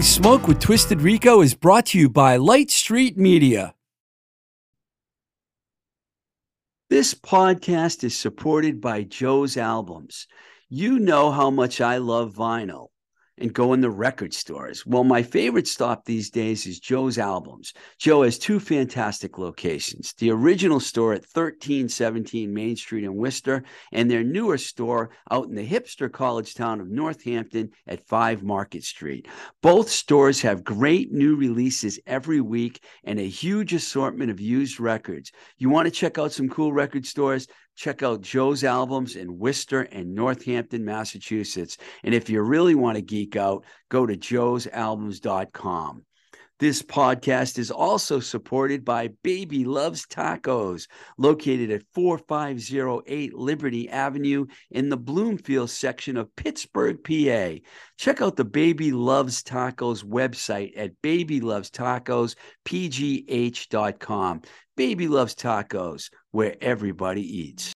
Blowing Smoke with Twisted Rico is brought to you by Light Street Media. This podcast is supported by Joe's Albums. You know how much I love vinyl and go in the record stores. Well, my favorite stop these days is Joe's Albums. Joe has two fantastic locations the original store at 1317 Main Street in Worcester, and their newer store out in the hipster college town of Northampton at 5 Market Street. Both stores have great new releases every week and a huge assortment of used records. You want to check out some cool record stores? Check out Joe's albums in Worcester and Northampton, Massachusetts. And if you really want to geek out, go to joesalbums.com. This podcast is also supported by Baby Loves Tacos, located at 4508 Liberty Avenue in the Bloomfield section of Pittsburgh, PA. Check out the Baby Loves Tacos website at babylovestacospgh.com. Baby Loves Tacos, where everybody eats.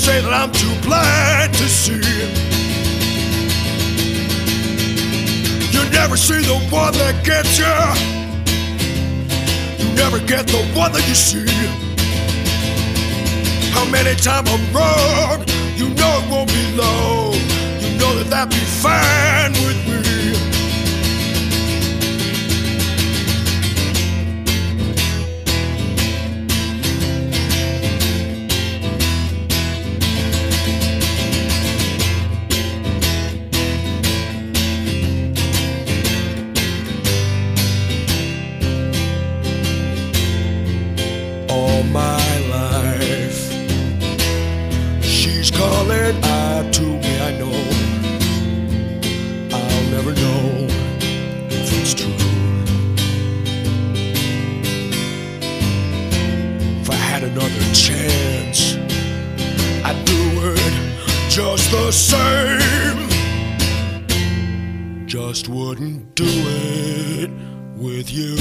Say that I'm too blind to see. You never see the one that gets you. You never get the one that you see. How many times I'm wrong? You know it won't be long. You know that that be fine with me. The same. Just wouldn't do it with you.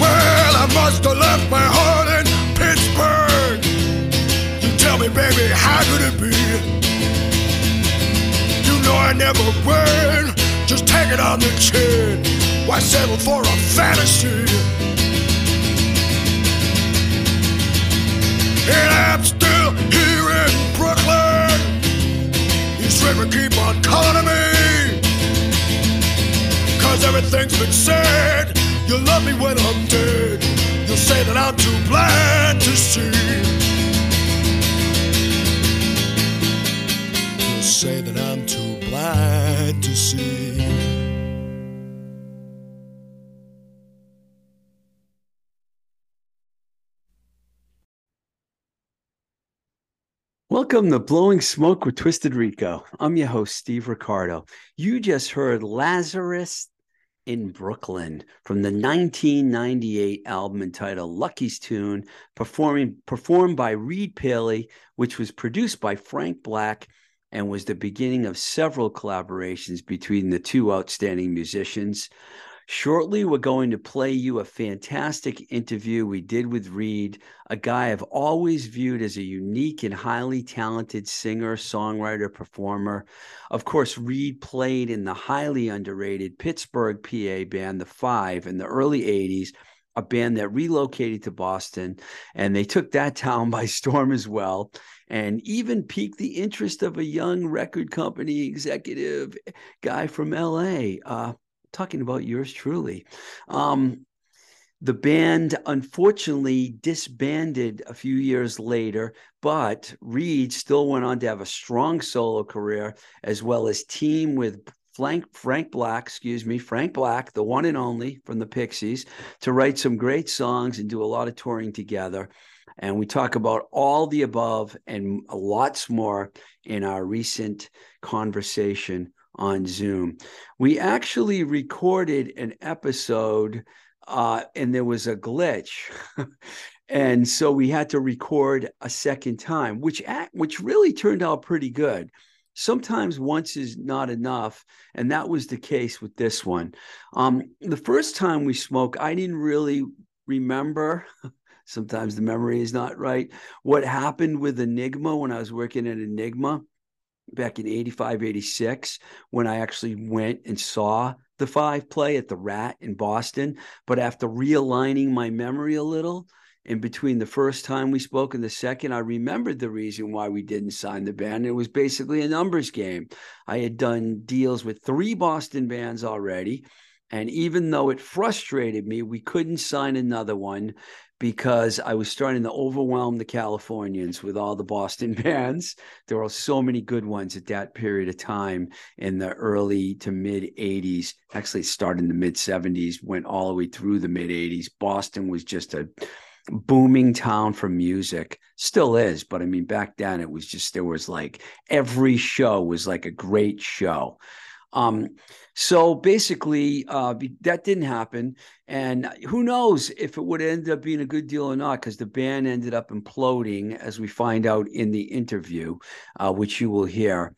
Well, I must have left my heart in Pittsburgh. You tell me, baby, how could it be? You know I never win. Just take it on the chin. Why settle for a fantasy? And I'm still here in Brooklyn. These river keep on calling to me. Cause everything's been said. You'll love me when I'm dead. You'll say that I'm too blind to see. You'll say that I'm too blind to see. Welcome to Blowing Smoke with Twisted Rico. I'm your host, Steve Ricardo. You just heard Lazarus in Brooklyn from the 1998 album entitled Lucky's Tune, performing, performed by Reid Paley, which was produced by Frank Black and was the beginning of several collaborations between the two outstanding musicians. Shortly, we're going to play you a fantastic interview we did with Reid, a guy I've always viewed as a unique and highly talented singer, songwriter, performer. Of course, Reid played in the highly underrated Pittsburgh PA band, The Five, in the early 80s, a band that relocated to Boston, and they took that town by storm as well. And even piqued the interest of a young record company executive guy from LA. Uh, talking about yours truly. Um, the band unfortunately disbanded a few years later, but Reid still went on to have a strong solo career as well as team with Frank, Frank Black, excuse me, Frank Black, the one and only from the Pixies, to write some great songs and do a lot of touring together. And we talk about all the above and lots more in our recent conversation on Zoom. We actually recorded an episode uh, and there was a glitch. and so we had to record a second time, which which really turned out pretty good. Sometimes once is not enough, and that was the case with this one. Um, the first time we spoke, I didn't really remember. Sometimes the memory is not right. What happened with Enigma when I was working at Enigma back in 85, 86, when I actually went and saw the five play at the Rat in Boston. But after realigning my memory a little, in between the first time we spoke and the second, I remembered the reason why we didn't sign the band. It was basically a numbers game. I had done deals with three Boston bands already. And even though it frustrated me, we couldn't sign another one because I was starting to overwhelm the Californians with all the Boston bands. There were so many good ones at that period of time in the early to mid 80s. Actually, started in the mid 70s, went all the way through the mid 80s. Boston was just a booming town for music still is but i mean back then it was just there was like every show was like a great show um so basically uh that didn't happen and who knows if it would end up being a good deal or not because the band ended up imploding as we find out in the interview uh, which you will hear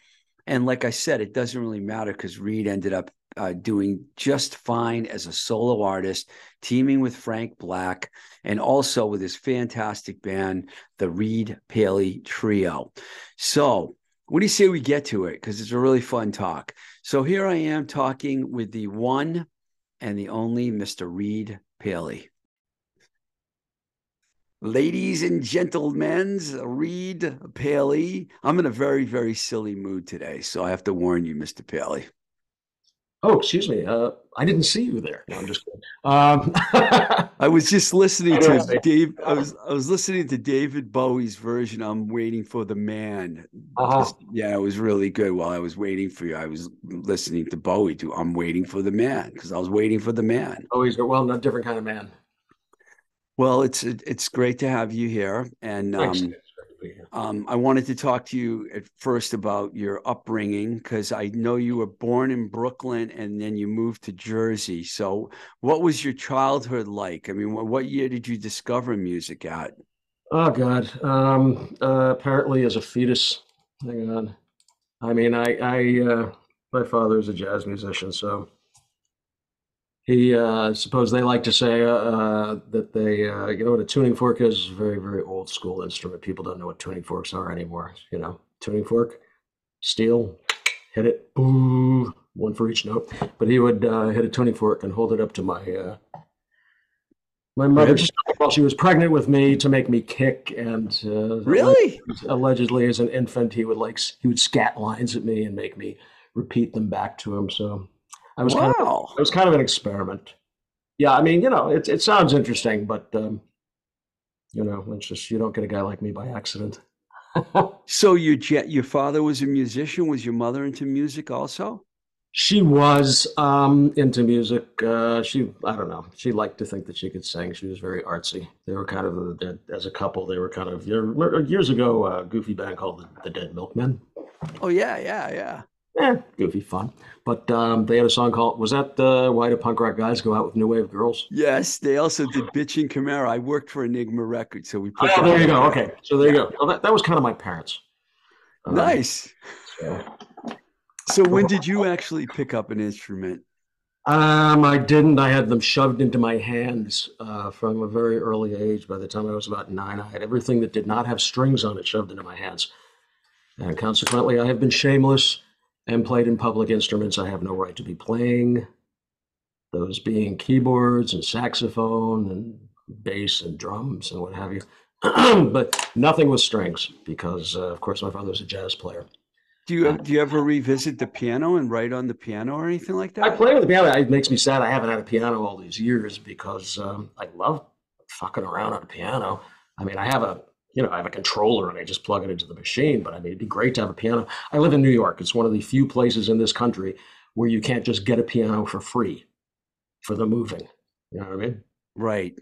and like i said it doesn't really matter because Reid ended up uh, doing just fine as a solo artist, teaming with Frank Black, and also with his fantastic band, the Reid Paley Trio. So, what do you say we get to it? Because it's a really fun talk. So, here I am talking with the one and the only Mr. Reid Paley. Ladies and gentlemen, Reid Paley. I'm in a very, very silly mood today. So I have to warn you, Mr. Paley. Oh, excuse me. Uh, I didn't see you there. No, I'm just kidding. Um, I was just listening to Dave. I was I was listening to David Bowie's version. I'm waiting for the man. Uh-huh. Just, yeah, it was really good. While I was waiting for you, I was listening to Bowie. To I'm waiting for the man because I was waiting for the man. Oh, he's well, a different kind of man. Well, it's it's great to have you here, and um, um, I wanted to talk to you at first about your upbringing because I know you were born in Brooklyn and then you moved to Jersey. So, what was your childhood like? I mean, what year did you discover music at? Oh God! Um, uh, apparently, as a fetus. Hang on. I mean, I, I, uh, my father is a jazz musician, so he uh, suppose they like to say uh, uh, that they uh, you know what a tuning fork is? Very very old school instrument. People don't know what tuning forks are anymore you know? Tuning fork steel hit it one for each note. But he would uh, hit a tuning fork and hold it up to my uh, my mother while she was pregnant with me to make me kick and really? allegedly as an infant he would like he would scat lines at me and make me repeat them back to him. So I was wow. kind of it was kind of an experiment. Yeah, I mean, you know, it it sounds interesting, but um, you know, it's just you don't get a guy like me by accident. so your your father was a musician. Was your mother into music also? She was um, into music. Uh, she, I don't know. She liked to think that she could sing. She was very artsy. They were kind of as a couple. They were kind of years ago. A goofy band called the, the Dead Milkmen. Oh yeah, yeah, yeah eh, goofy fun. But um, they had a song called "Was that uh, Why Do Punk Rock Guys Go Out with New Wave Girls?" Yes, they also did "Bitchin' Camaro." I worked for Enigma Records, so we put. Oh, there you go. Okay, so there you go. Well, that, that was kind of my parents. Um, nice. So. so when did you actually pick up an instrument? Um, I didn't. I had them shoved into my hands uh, from a very early age. By the time I was about nine, I had everything that did not have strings on it shoved into my hands, and consequently, I have been shameless and played in public instruments I have no right to be playing, those being keyboards and saxophone and bass and drums and what have you. but nothing with strings because, uh, of course, my father's a jazz player. Do you do you ever revisit the piano and write on the piano or anything like that? I play with the piano. It makes me sad I haven't had a piano all these years because um, I love fucking around on a piano. I mean, I have a you know, I have a controller and I just plug it into the machine. But I mean, it'd be great to have a piano. I live in New York. It's one of the few places in this country where you can't just get a piano for free for the moving. You know what I mean? Right.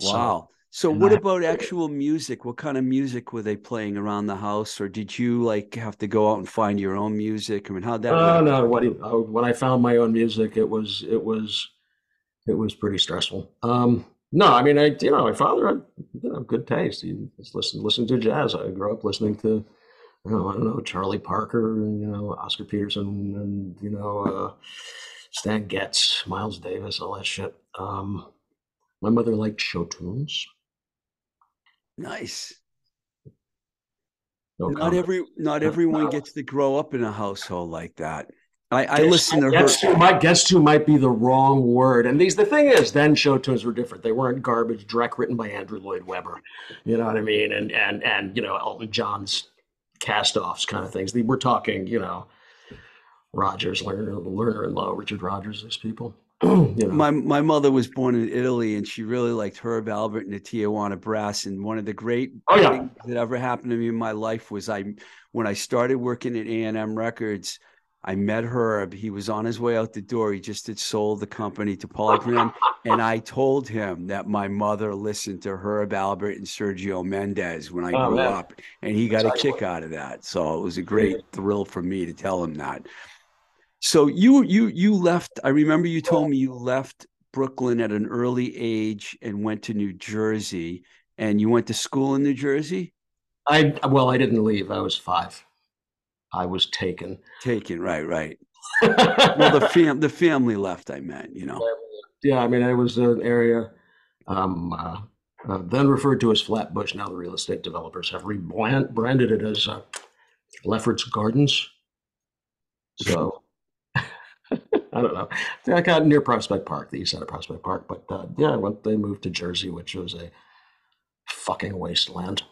Wow. So, what about actual music? What kind of music were they playing around the house, or did you like have to go out and find your own music? I mean, how'd that Oh no! What you, oh, when I found my own music, it was it was it was pretty stressful. Um, no, I mean, I you know, my father had you know good taste. He just listened listened to jazz. I grew up listening to, you know, I don't know Charlie Parker, and, you know, Oscar Peterson, and you know, uh, Stan Getz, Miles Davis, all that shit. Um, my mother liked show tunes. Nice. No Not comment. every not everyone no. gets to grow up in a household like that. I, I listen to her. guess who might guess who might be the wrong word. And these the thing is, then show tunes were different. They weren't garbage direct written by Andrew Lloyd Webber. You know what I mean? And and and you know Elton John's cast offs kind of things. We're talking, you know, Rodgers, Lerner, Lerner and Lowe, Richard Rodgers, these people. you know. My my mother was born in Italy, and she really liked Herb Alpert and the Tijuana Brass. And one of the great Oh, yeah. things that ever happened to me in my life was I when I started working at A and M Records. I met Herb. He was on his way out the door. He just had sold the company to Polygram. and I told him that my mother listened to Herb Alpert and Sergio Mendes when I Oh, grew man. up. And he got a kick out of that. So it was a great thrill for me to tell him that. So you you you left. I remember you told me you left Brooklyn at an early age and went to New Jersey. And you went to school in New Jersey? I well, I didn't leave. I was five. I was taken. Taken, right, right. Well, the fam the family left, I meant, you know. Yeah, I mean, it was an area um, uh, uh, then referred to as Flatbush. Now the real estate developers have rebranded it as uh, Lefferts Gardens. So I don't know. I got near Prospect Park, the east side of Prospect Park. But uh, yeah, I went, they moved to Jersey, which was a fucking wasteland.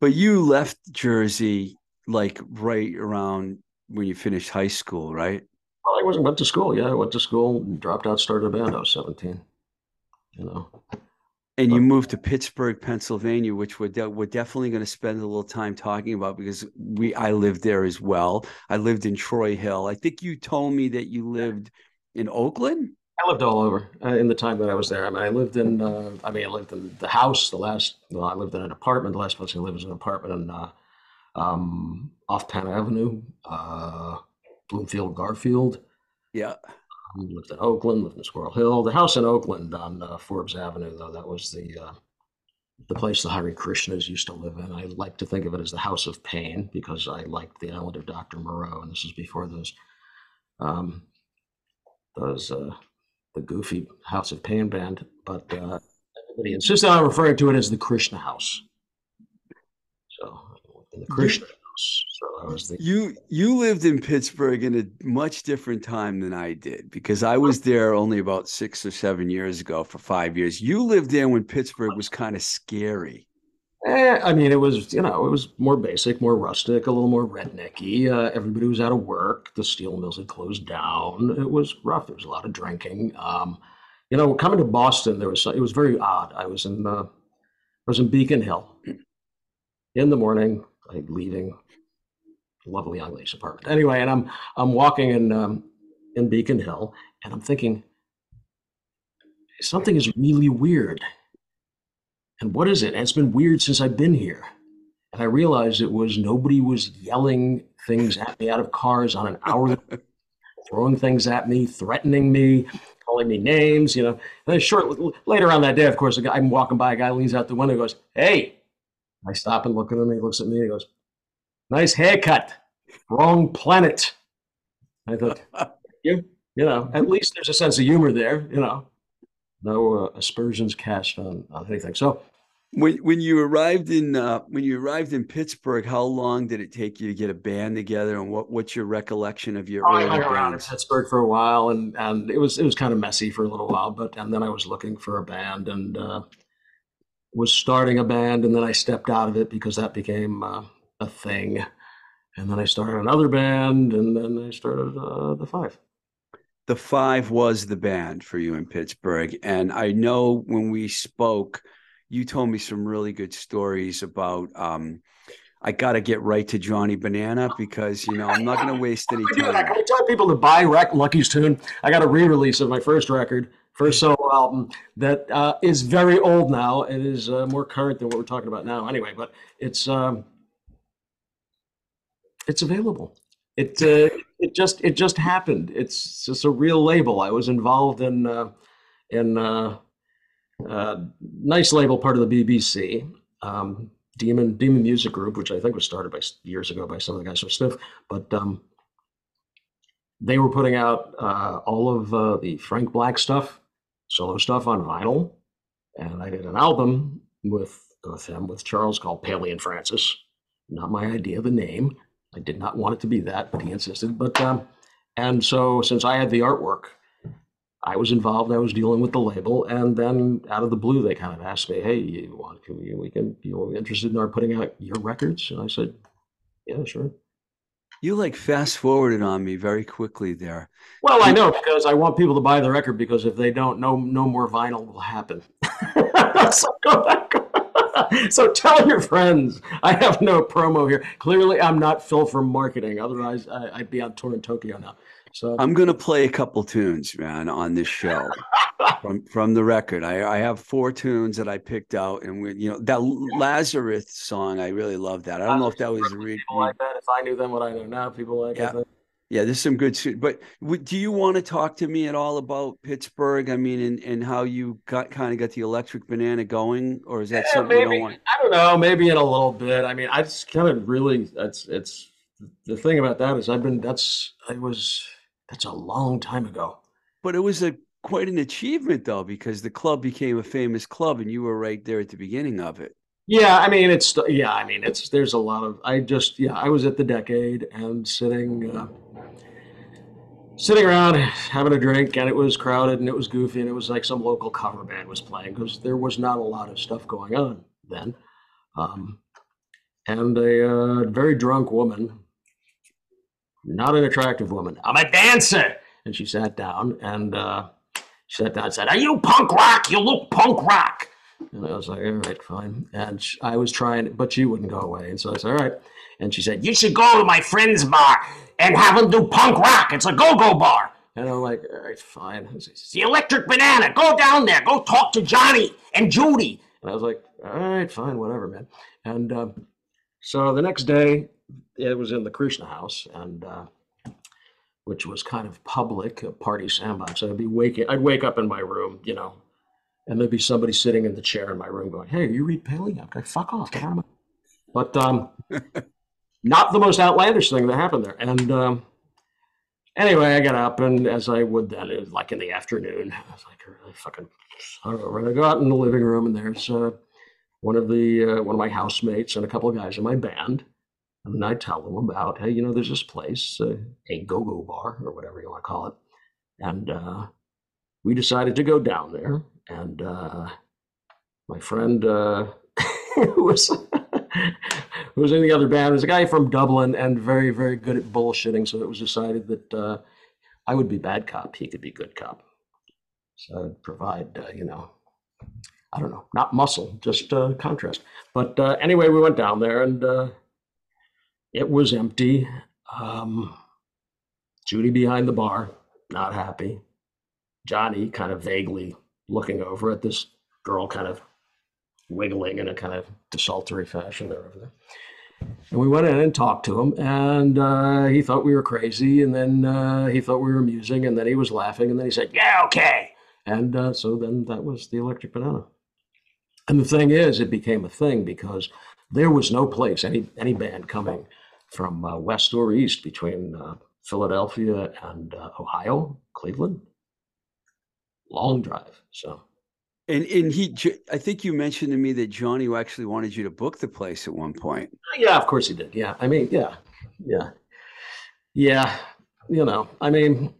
But you left Jersey like right around when you finished high school, right? Well, I wasn't went to school. Yeah, I went to school, dropped out, started a band. I was 17. You know. And you moved to Pittsburgh, Pennsylvania, which we're de- we're definitely going to spend a little time talking about because we I lived there as well. I lived in Troy Hill. I think you told me that you lived in Oakland. I lived all over uh, in the time that I was there. I mean, I lived in, uh, I mean, I lived in the house. The last, well, I lived in an apartment. The last place I lived was an apartment in, uh, um, off Penn Avenue, uh, Bloomfield, Garfield. Yeah. I lived in Oakland, lived in Squirrel Hill. The house in Oakland on uh, Forbes Avenue, though, that was the uh, the place the Hare Krishnas used to live in. I like to think of it as the House of Pain because I liked the island of Dr. Moreau, and this is before those um, those uh, the goofy House of Pain band. But uh, everybody insists on referring to it as the Krishna House. So in the Krishna House. So I was the You you lived in Pittsburgh in a much different time than I did because I was there only about 6 or 7 years ago for 5 years. You lived there when Pittsburgh was kind of scary. Eh, I mean, it was you know, it was more basic, more rustic, a little more rednecky. Uh, everybody was out of work. The steel mills had closed down. It was rough. There was a lot of drinking. Um, you know, coming to Boston, there was it was very odd. I was in uh, I was in Beacon Hill in the morning, like leaving lovely young lady's apartment. Anyway, and I'm I'm walking in um, in Beacon Hill, and I'm thinking something is really weird. And what is it? And it's been weird since I've been here. And I realized it was nobody was yelling things at me out of cars on an hour, throwing things at me, threatening me, calling me names, you know. And then short later on that day, of course, a guy, I'm walking by, a guy leans out the window and goes, Hey. I stop and look at him. He looks at me and he goes, Nice haircut. Wrong planet. I thought, you, you know, at least there's a sense of humor there, you know. No uh, aspersions cast on, on anything. So When when you arrived in uh, when you arrived in Pittsburgh, how long did it take you to get a band together, and what what's your recollection of your I hung around in? Pittsburgh for a while, and and it was it was kind of messy for a little while. But and then I was looking for a band and uh, was starting a band, and then I stepped out of it because that became uh, a thing. And then I started another band, and then I started uh, the Five. The Five was the band for you in Pittsburgh, and I know when we spoke, you told me some really good stories about. Um, I got to get right to Johnny Banana because you know I'm not going to waste any I do that. time. I tell people to buy Rec- Lucky's Tune. I got a re-release of my first record, first solo album that uh, is very old now. It is uh, more current than what we're talking about now, anyway. But it's um, it's available. It uh, it just it just happened. It's just a real label. I was involved in uh, in uh, uh, nice label part of the BBC. Um, Demon Demon Music Group, which I think was started by years ago by some of the guys from Stiff, but um, they were putting out uh, all of uh, the Frank Black stuff, solo stuff on vinyl, and I did an album with with him with Charles called Paley and Francis. Not my idea, of the name. I did not want it to be that, but he insisted. But um, and so since I had the artwork, I was involved. I was dealing with the label, and then out of the blue, they kind of asked me, "Hey, you want? Can we, we can you interested in our putting out your records?" And I said, "Yeah, sure." You like fast forwarded on me very quickly there. Well, I know because I want people to buy the record because if they don't, no, no more vinyl will happen. so, go back. so tell your friends. I have no promo here. Clearly, I'm not Phil from marketing. Otherwise, I, I'd be on tour in Tokyo now. So I'm gonna play a couple tunes, man, on this show from from the record. I, I have four tunes that I picked out, and we, you know, that Lazarus song. I really love that. I don't know if that was re- people like that. If I knew then what I know now, people like Yeah. it. Yeah, there's some good shit. But do you want to talk to me at all about Pittsburgh? I mean, and, and how you got kind of got the electric banana going, or is that Yeah, something you don't want? I don't know. Maybe in a little bit. I mean, I just kind of really. That's it's the thing about that is I've been. That's I was. That's a long time ago. But it was a quite an achievement though, because the club became a famous club, and you were right there at the beginning of it. Yeah, I mean it's yeah, I mean it's there's a lot of I just yeah, I was at the decade and sitting uh, sitting around having a drink and it was crowded and it was goofy and it was like some local cover band was playing because there was not a lot of stuff going on then. Um, and a uh, very drunk woman, not an attractive woman. I'm a dancer, and she sat down and uh, she sat down and said, "Are you punk rock? You look punk rock." And I was like, all right, fine. And I was trying, but she wouldn't go away. And so I said, all right. And she said, you should go to my friend's bar and have them do punk rock. It's a go-go bar. And I'm like, all right, fine. Says, the Electric Banana. Go down there. Go talk to Johnny and Judy. And I was like, all right, fine, whatever, man. And um, so the next day, it was in the Krishna house, and uh, which was kind of public, a party sandbox. I'd be waking, I'd wake up in my room, you know, and there'd be somebody sitting in the chair in my room going, "Hey, you Reid Paley?" I'm like, "Fuck off, get out of my." But um, not the most outlandish thing that happened there. And um, anyway, I got up, and as I would then, it was like in the afternoon. I was like, "Really fucking." I don't know. I go out in the living room, and there's uh, one of the uh, one of my housemates and a couple of guys in my band, and I tell them about, hey, you know, there's this place, uh, a go-go bar or whatever you want to call it, and uh, we decided to go down there and uh, my friend uh, who was who was in the other band was a guy from Dublin and very very good at bullshitting. So it was decided that uh, I would be bad cop, he could be good cop. So I'd provide, you know, I don't know, not muscle, just uh, contrast. But uh, anyway, we went down there and uh, it was empty. Um, Judy behind the bar, not happy. Johnny kind of vaguely looking over at this girl kind of wiggling in a kind of desultory fashion there over there. And we went in and talked to him, and uh, he thought we were crazy, and then uh, he thought we were amusing, and then he was laughing, and then he said, "Yeah, okay." And uh, so then that was the Electric Banana. And the thing is, it became a thing because there was no place any any band coming from uh, west or east between uh, Philadelphia and uh, Ohio, Cleveland. Long drive, so. And and he, I think you mentioned to me that Johnny actually wanted you to book the place at one point. Yeah, of course he did. Yeah, I mean, yeah, yeah, yeah. You know, I mean,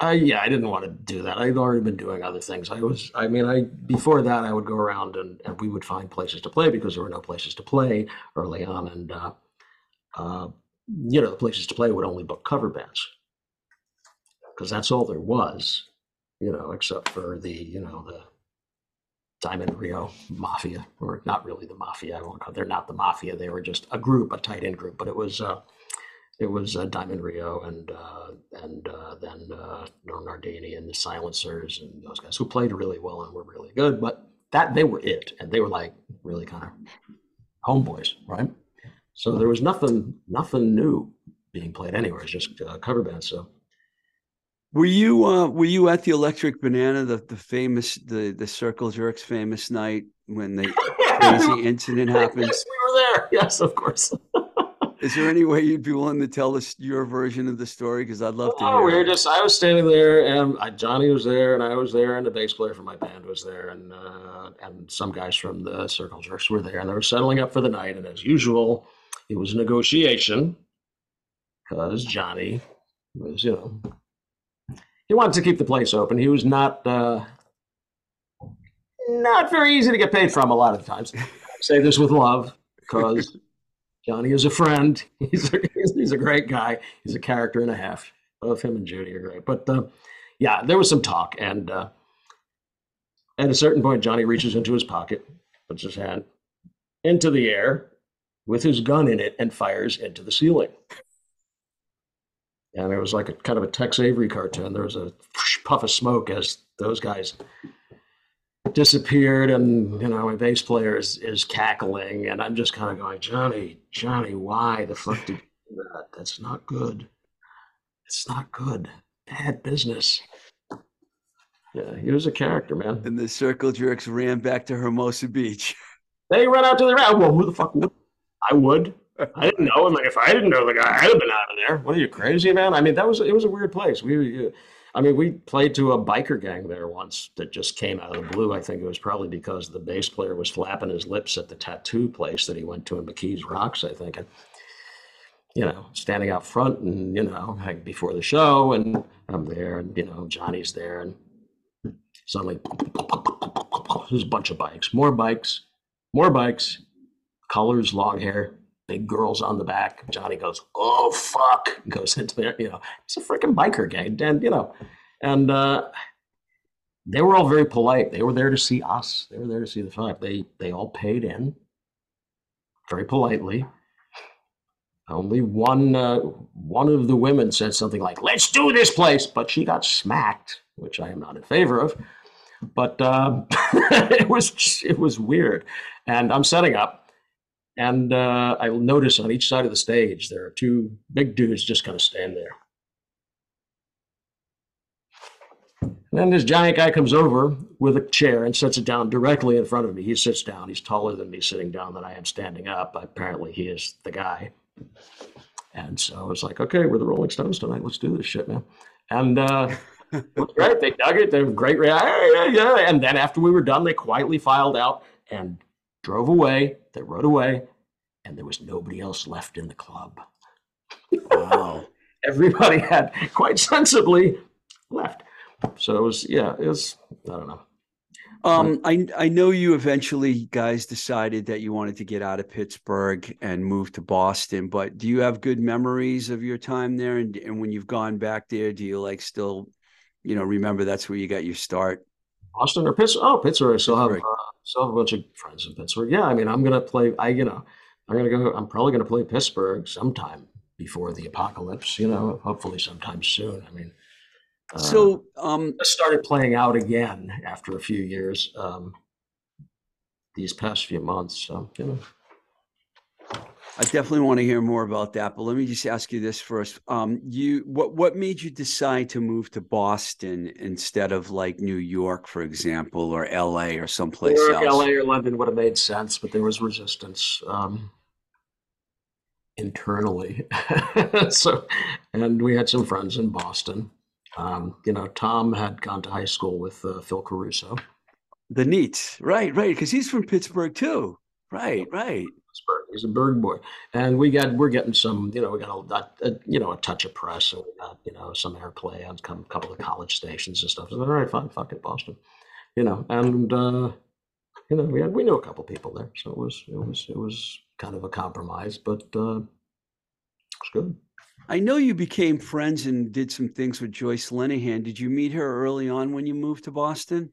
I yeah, I didn't want to do that. I'd already been doing other things. I was, I mean, I before that, I would go around and, and we would find places to play because there were no places to play early on, and uh, uh, you know, the places to play would only book cover bands because that's all there was, you know, except for the you know the Diamond Reo Mafia, or not really the Mafia. I won't they're not the Mafia. They were just a group, a tight end group. But it was uh, it was uh, Diamond Reo and uh, and uh, then uh, Norm Nardini and the Silencers and those guys who played really well and were really good. But that they were it, and they were like really kind of homeboys, right? So there was nothing nothing new being played anywhere. It's just uh, cover bands. So Were you uh were you at the Electric Banana, the the famous the the Circle Jerks famous night when the crazy incident happened? Yes, we were there. Yes, of course. Is there any way you'd be willing to tell us your version of the story? Because I'd love to Oh, hear. we were just, I was standing there and I, Johnny was there and I was there and the bass player from my band was there and, uh, and some guys from the Circle Jerks were there and they were settling up for the night. And as usual, it was a negotiation because Johnny was, you know, he wanted to keep the place open. He was not, uh, not very easy to get paid from a lot of the times. I say this with love because Johnny is a friend. He's a, he's a great guy. He's a character and a half. Both him and Judy are great. But uh, yeah, there was some talk. And uh, at a certain point, Johnny reaches into his pocket, puts his hand into the air with his gun in it, and fires into the ceiling. And it was like a kind of a Tex Avery cartoon. There was a puff of smoke as those guys disappeared and you know my bass player is, is cackling and i'm just kind of going johnny johnny why the fuck did you do that? That's not good. It's not good. Bad business. Yeah he was a character man. And the Circle Jerks ran back to Hermosa Beach. they run out to the well who the fuck would? I would. I didn't know him. Like if i didn't know the guy i'd have been out of there. What are you crazy man? I mean that was it was a weird place. We uh, I mean, we played to a biker gang there once that just came out of the blue. I think it was probably because the bass player was flapping his lips at the tattoo place that he went to in McKees Rocks, I think. And, you know, standing out front and, you know, like before the show, and I'm there, and, you know, Johnny's there, and suddenly there's a bunch of bikes, more bikes, more bikes, colors, long hair, big girls on the back. Johnny goes, "Oh fuck!" Goes into there. You know, it's a freaking biker gang, and you know, and uh, they were all very polite. They were there to see us. They were there to see the fight. They they all paid in very politely. Only one uh, one of the women said something like, "Let's do this place," but she got smacked, which I am not in favor of. But um, it was it was weird, and I'm setting up. And uh, I will notice on each side of the stage, there are two big dudes just kind of stand there. And then this giant guy comes over with a chair and sets it down directly in front of me. He sits down. He's taller than me sitting down than I am standing up. Apparently, he is the guy. And so I was like, okay, we're the Rolling Stones tonight. Let's do this shit, man. And uh, it was great. They dug it. They were great. rea- Yeah, yeah. And then after we were done, they quietly filed out and drove away. They rode away, and there was nobody else left in the club. Wow. Everybody had quite sensibly left. So it was, yeah, it was, I don't know. Um, I I know you eventually guys decided that you wanted to get out of Pittsburgh and move to Boston, but do you have good memories of your time there? And and when you've gone back there, do you like still, you know, remember that's where you got your start? Boston or Pittsburgh? Oh, Pittsburgh. I still have, uh, still have a bunch of friends in Pittsburgh. Yeah, I mean, I'm gonna play. I, you know, I'm gonna go. I'm probably gonna play Pittsburgh sometime before the apocalypse. You know, hopefully sometime soon. I mean, uh, So, um, I started playing out again after a few years. Um, these past few months, so you know. I definitely want to hear more about that, but let me just ask you this first. Um, you what what made you decide to move to Boston instead of like New York, for example, or LA or someplace York, else? LA, or London would have made sense, but there was resistance um, internally. so, and we had some friends in Boston. Um, you know, Tom had gone to high school with uh, Phil Caruso. The Neats, right, right, because he's from Pittsburgh too. Right, right. He's a Burgh boy, and we got we're getting some. You know, we got a, a you know a touch of press, and we got you know some airplay on a couple of college stations and stuff. So all right, fine, fuck it, Boston. You know, and uh, you know we had we knew a couple people there, so it was it was it was kind of a compromise, but uh, it was good. I know you became friends and did some things with Joyce Linehan. Did you meet her early on when you moved to Boston?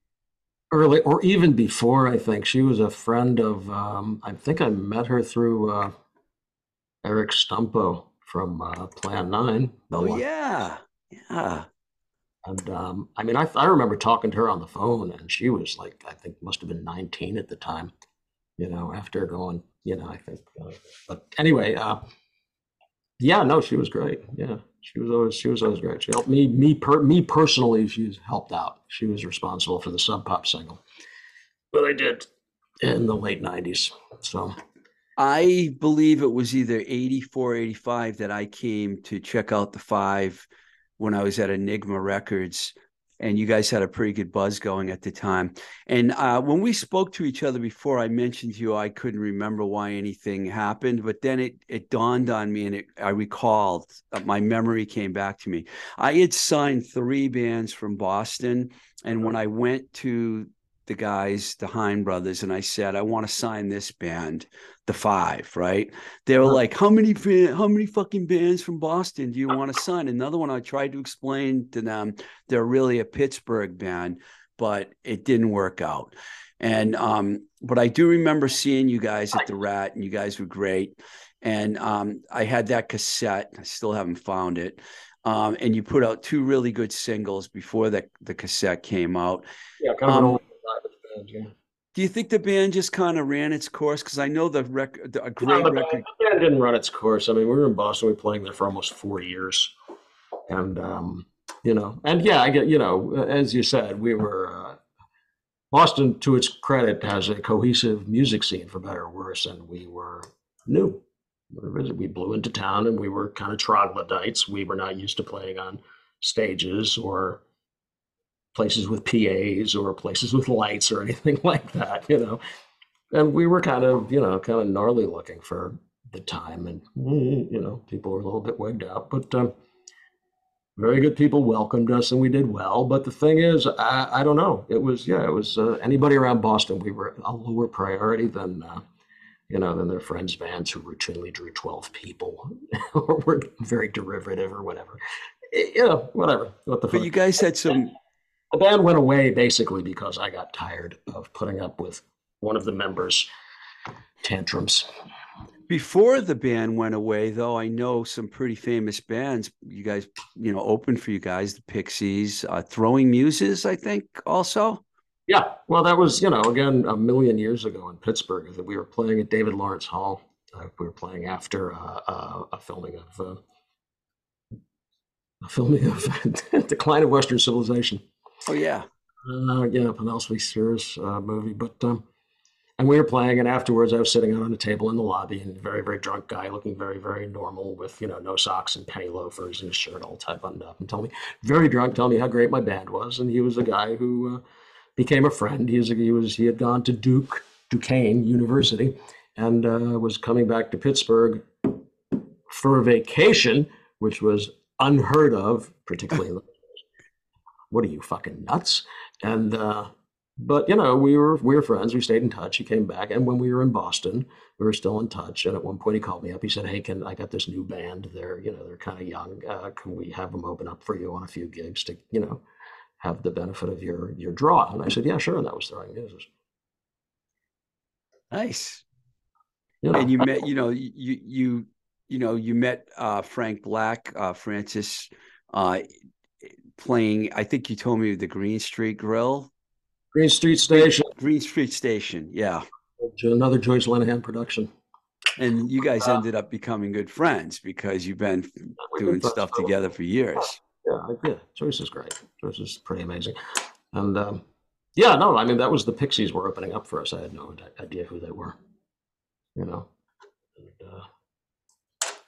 Early or even before, I think she was a friend of. Um, I think I met her through uh, Eric Stumpo from uh, Plan Nine. the Oh one- yeah, yeah. And um, I mean, I, I remember talking to her on the phone, and she was like, I think must have been 19 at the time. You know, after going, you know, I think. Uh, but anyway, uh, yeah, no, she was great. Yeah, she was always she was always great. She helped me me per me personally. She's helped out. She was responsible for the Sub Pop single. Well, I did in the late 90s. So I believe it was either 84, 85 that I came to check out the five when I was at Enigma Records. And you guys had a pretty good buzz going at the time. And uh, when we spoke to each other before, I mentioned to you I couldn't remember why anything happened, but then it it dawned on me, and it, I recalled uh, my memory came back to me. I had signed three bands from Boston, and when I went to the guys, the Hein brothers, and I said, I want to sign this band, the five, right? They were like, How many how many fucking bands from Boston do you want to sign? Another one I tried to explain to them, they're really a Pittsburgh band, but it didn't work out. And um, but I do remember seeing you guys at the rat, and you guys were great. And um, I had that cassette. I still haven't found it. Um, and you put out two really good singles before the, the cassette came out. yeah, kind of Um, band, yeah. Do you think the band just kind of ran its course? Because I know the record, a No, great the, record. band, the band didn't run its course. I mean, we were in Boston. We were playing there for almost four years, and um, you know, and yeah, I get you know, as you said, we were uh, Boston. To its credit, has a cohesive music scene for better or worse, and we were new. We blew into town, and we were kind of troglodytes. We were not used to playing on stages or places with PAs or places with lights or anything like that, you know. And we were kind of, you know, kind of gnarly looking for the time, and you know, people were a little bit wigged out, but um, very good people welcomed us, and we did well. But the thing is, I, I don't know. It was, yeah, it was uh, anybody around Boston. We were a lower priority than. Uh, you know, than their friends' bands who routinely drew 12 people or were very derivative or whatever. You know, whatever. What the But fuck? you guys had some. The band went away basically because I got tired of putting up with one of the members' tantrums. Before the band went away, though, I know some pretty famous bands. You guys, you know, opened for you guys, the Pixies, uh, Throwing Muses, I think, also. Yeah, well, that was you know again a million years ago in Pittsburgh. That we were playing at David Lawrence Hall. Uh, we were playing after uh, uh, a filming of uh, a filming of Decline of Western Civilization. Oh yeah, Uh, yeah, Penelope Spheeris uh, movie. But um, and we were playing, and afterwards, I was sitting out on a table in the lobby, and a very, very drunk guy, looking very, very normal, with you know no socks and penny loafers and his shirt all tight buttoned up, and telling me very drunk, telling me how great my band was, and he was a guy who uh, became a friend. He was he was he had gone to Duke Duquesne University, and uh, was coming back to Pittsburgh for a vacation, which was unheard of, particularly in the what are you fucking nuts? And uh, but you know, we were we were friends. We stayed in touch. He came back, and when we were in Boston, we were still in touch. And at one point, he called me up. He said, "Hey, can I got this new band? They're you know they're kind of young. Uh, can we have them open up for you on a few gigs to you know have the benefit of your your draw?" And I said, "Yeah, sure." And that was throwing muses. nice. You know, And you met, you know, you you you know, you met uh, Frank Black, uh, Francis, uh, playing. I think you told me the Green Street Grill, Green Street Station, Green Street Station. Yeah, another Joyce Linehan production. and you guys Uh, ended up becoming good friends because you've been doing stuff together for years. Yeah, I- yeah, Joyce is great. Joyce is pretty amazing. And um, yeah, no, I mean that was the Pixies were opening up for us. I had no idea who they were. You know, and, uh,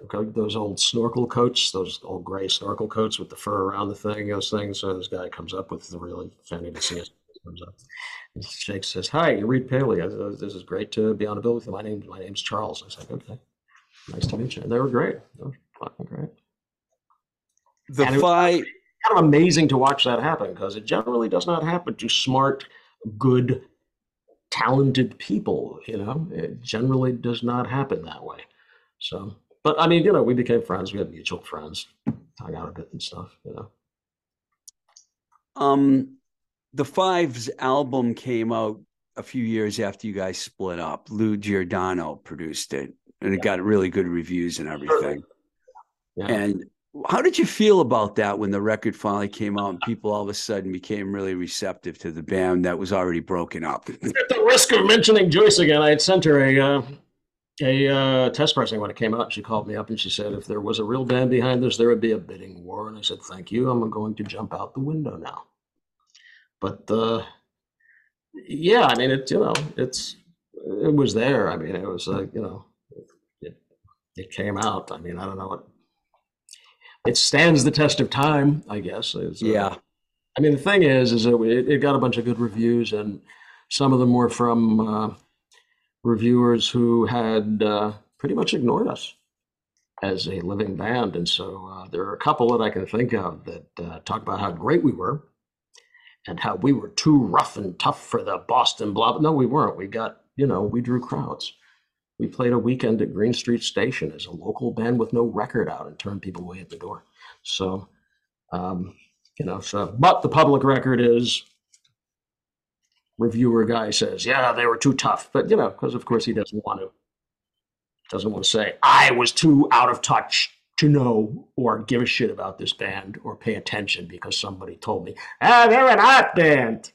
okay, those old snorkel coats, those old gray snorkel coats with the fur around the thing, those things. So this guy comes up with the really funny to see us. Comes up, and Shake says, "Hi, you Reid Paley. Uh, uh, this is great to be on a bill with you. My name, my name's Charles." I said, "Okay, nice to meet you." And they were great. They were fucking great The was kind of amazing to watch that happen because it generally does not happen to smart, good, talented people. You know, it generally does not happen that way. So, but I mean, you know, we became friends. We had mutual friends, hung out a bit and stuff. You know, um, the Fives album came out a few years after you guys split up. Lou Giordano produced it, and it got really good reviews and everything. Yeah. And how did you feel about that when the record finally came out and people all of a sudden became really receptive to the band that was already broken up? At the risk of mentioning Joyce again, I had sent her a uh, a uh, test pressing when it came out. She called me up and she said, if there was a real band behind this, there would be a bidding war. And I said, thank you. I'm going to jump out the window now. But uh, yeah, I mean, it you know, it's it was there. I mean, it was like you know, it it came out. I mean, I don't know what. It stands the test of time, I guess. It's, uh, yeah. I mean, the thing is, is that it, it got a bunch of good reviews, and some of them were from uh, reviewers who had uh, pretty much ignored us as a living band. And so uh, there are a couple that I can think of that uh, talk about how great we were and how we were too rough and tough for the Boston blah. No, we weren't. We got, you know, we drew crowds. We played a weekend at Green Street Station as a local band with no record out and turned people away at the door. So, um, you know, so, but the public record is reviewer guy says, yeah, they were too tough. But, you know, because of course he doesn't want to, doesn't want to say, I was too out of touch to know or give a shit about this band or pay attention because somebody told me, ah, they're an art band.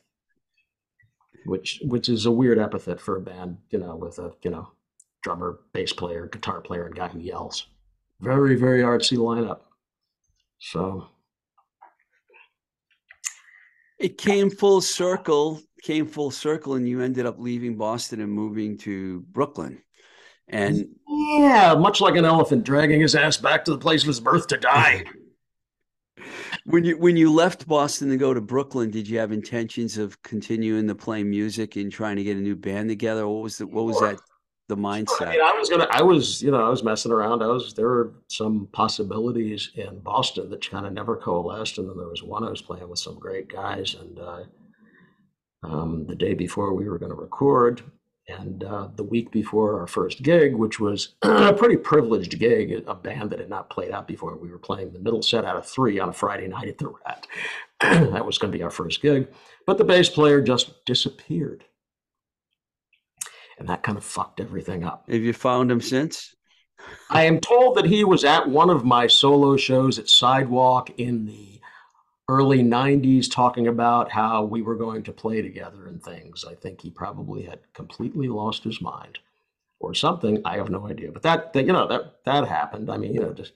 Which, which is a weird epithet for a band, you know, with a, you know, drummer, bass player, guitar player, and guy who yells. Very, very artsy lineup. So It came full circle, came full circle, and you ended up leaving Boston and moving to Brooklyn. And yeah, much like an elephant dragging his ass back to the place of his birth to die. when you when you left Boston to go to Brooklyn, did you have intentions of continuing to play music and trying to get a new band together? What was the what was that the I mindset? mean, I was gonna, I was, you know, I was messing around. I was, there were some possibilities in Boston that kind of never coalesced, and then there was one I was playing with some great guys, and uh, um, the day before we were going to record, and uh, the week before our first gig, which was a pretty privileged gig, a band that had not played out before, we were playing the middle set out of three on a Friday night at the Rat. that was going to be our first gig, but the bass player just disappeared. And that kind of fucked everything up. Have you found him since? I am told that he was at one of my solo shows at Sidewalk in the early 90s talking about how we were going to play together and things. I think he probably had completely lost his mind or something. I have no idea. But that, that you know, that that happened. I mean, you know, just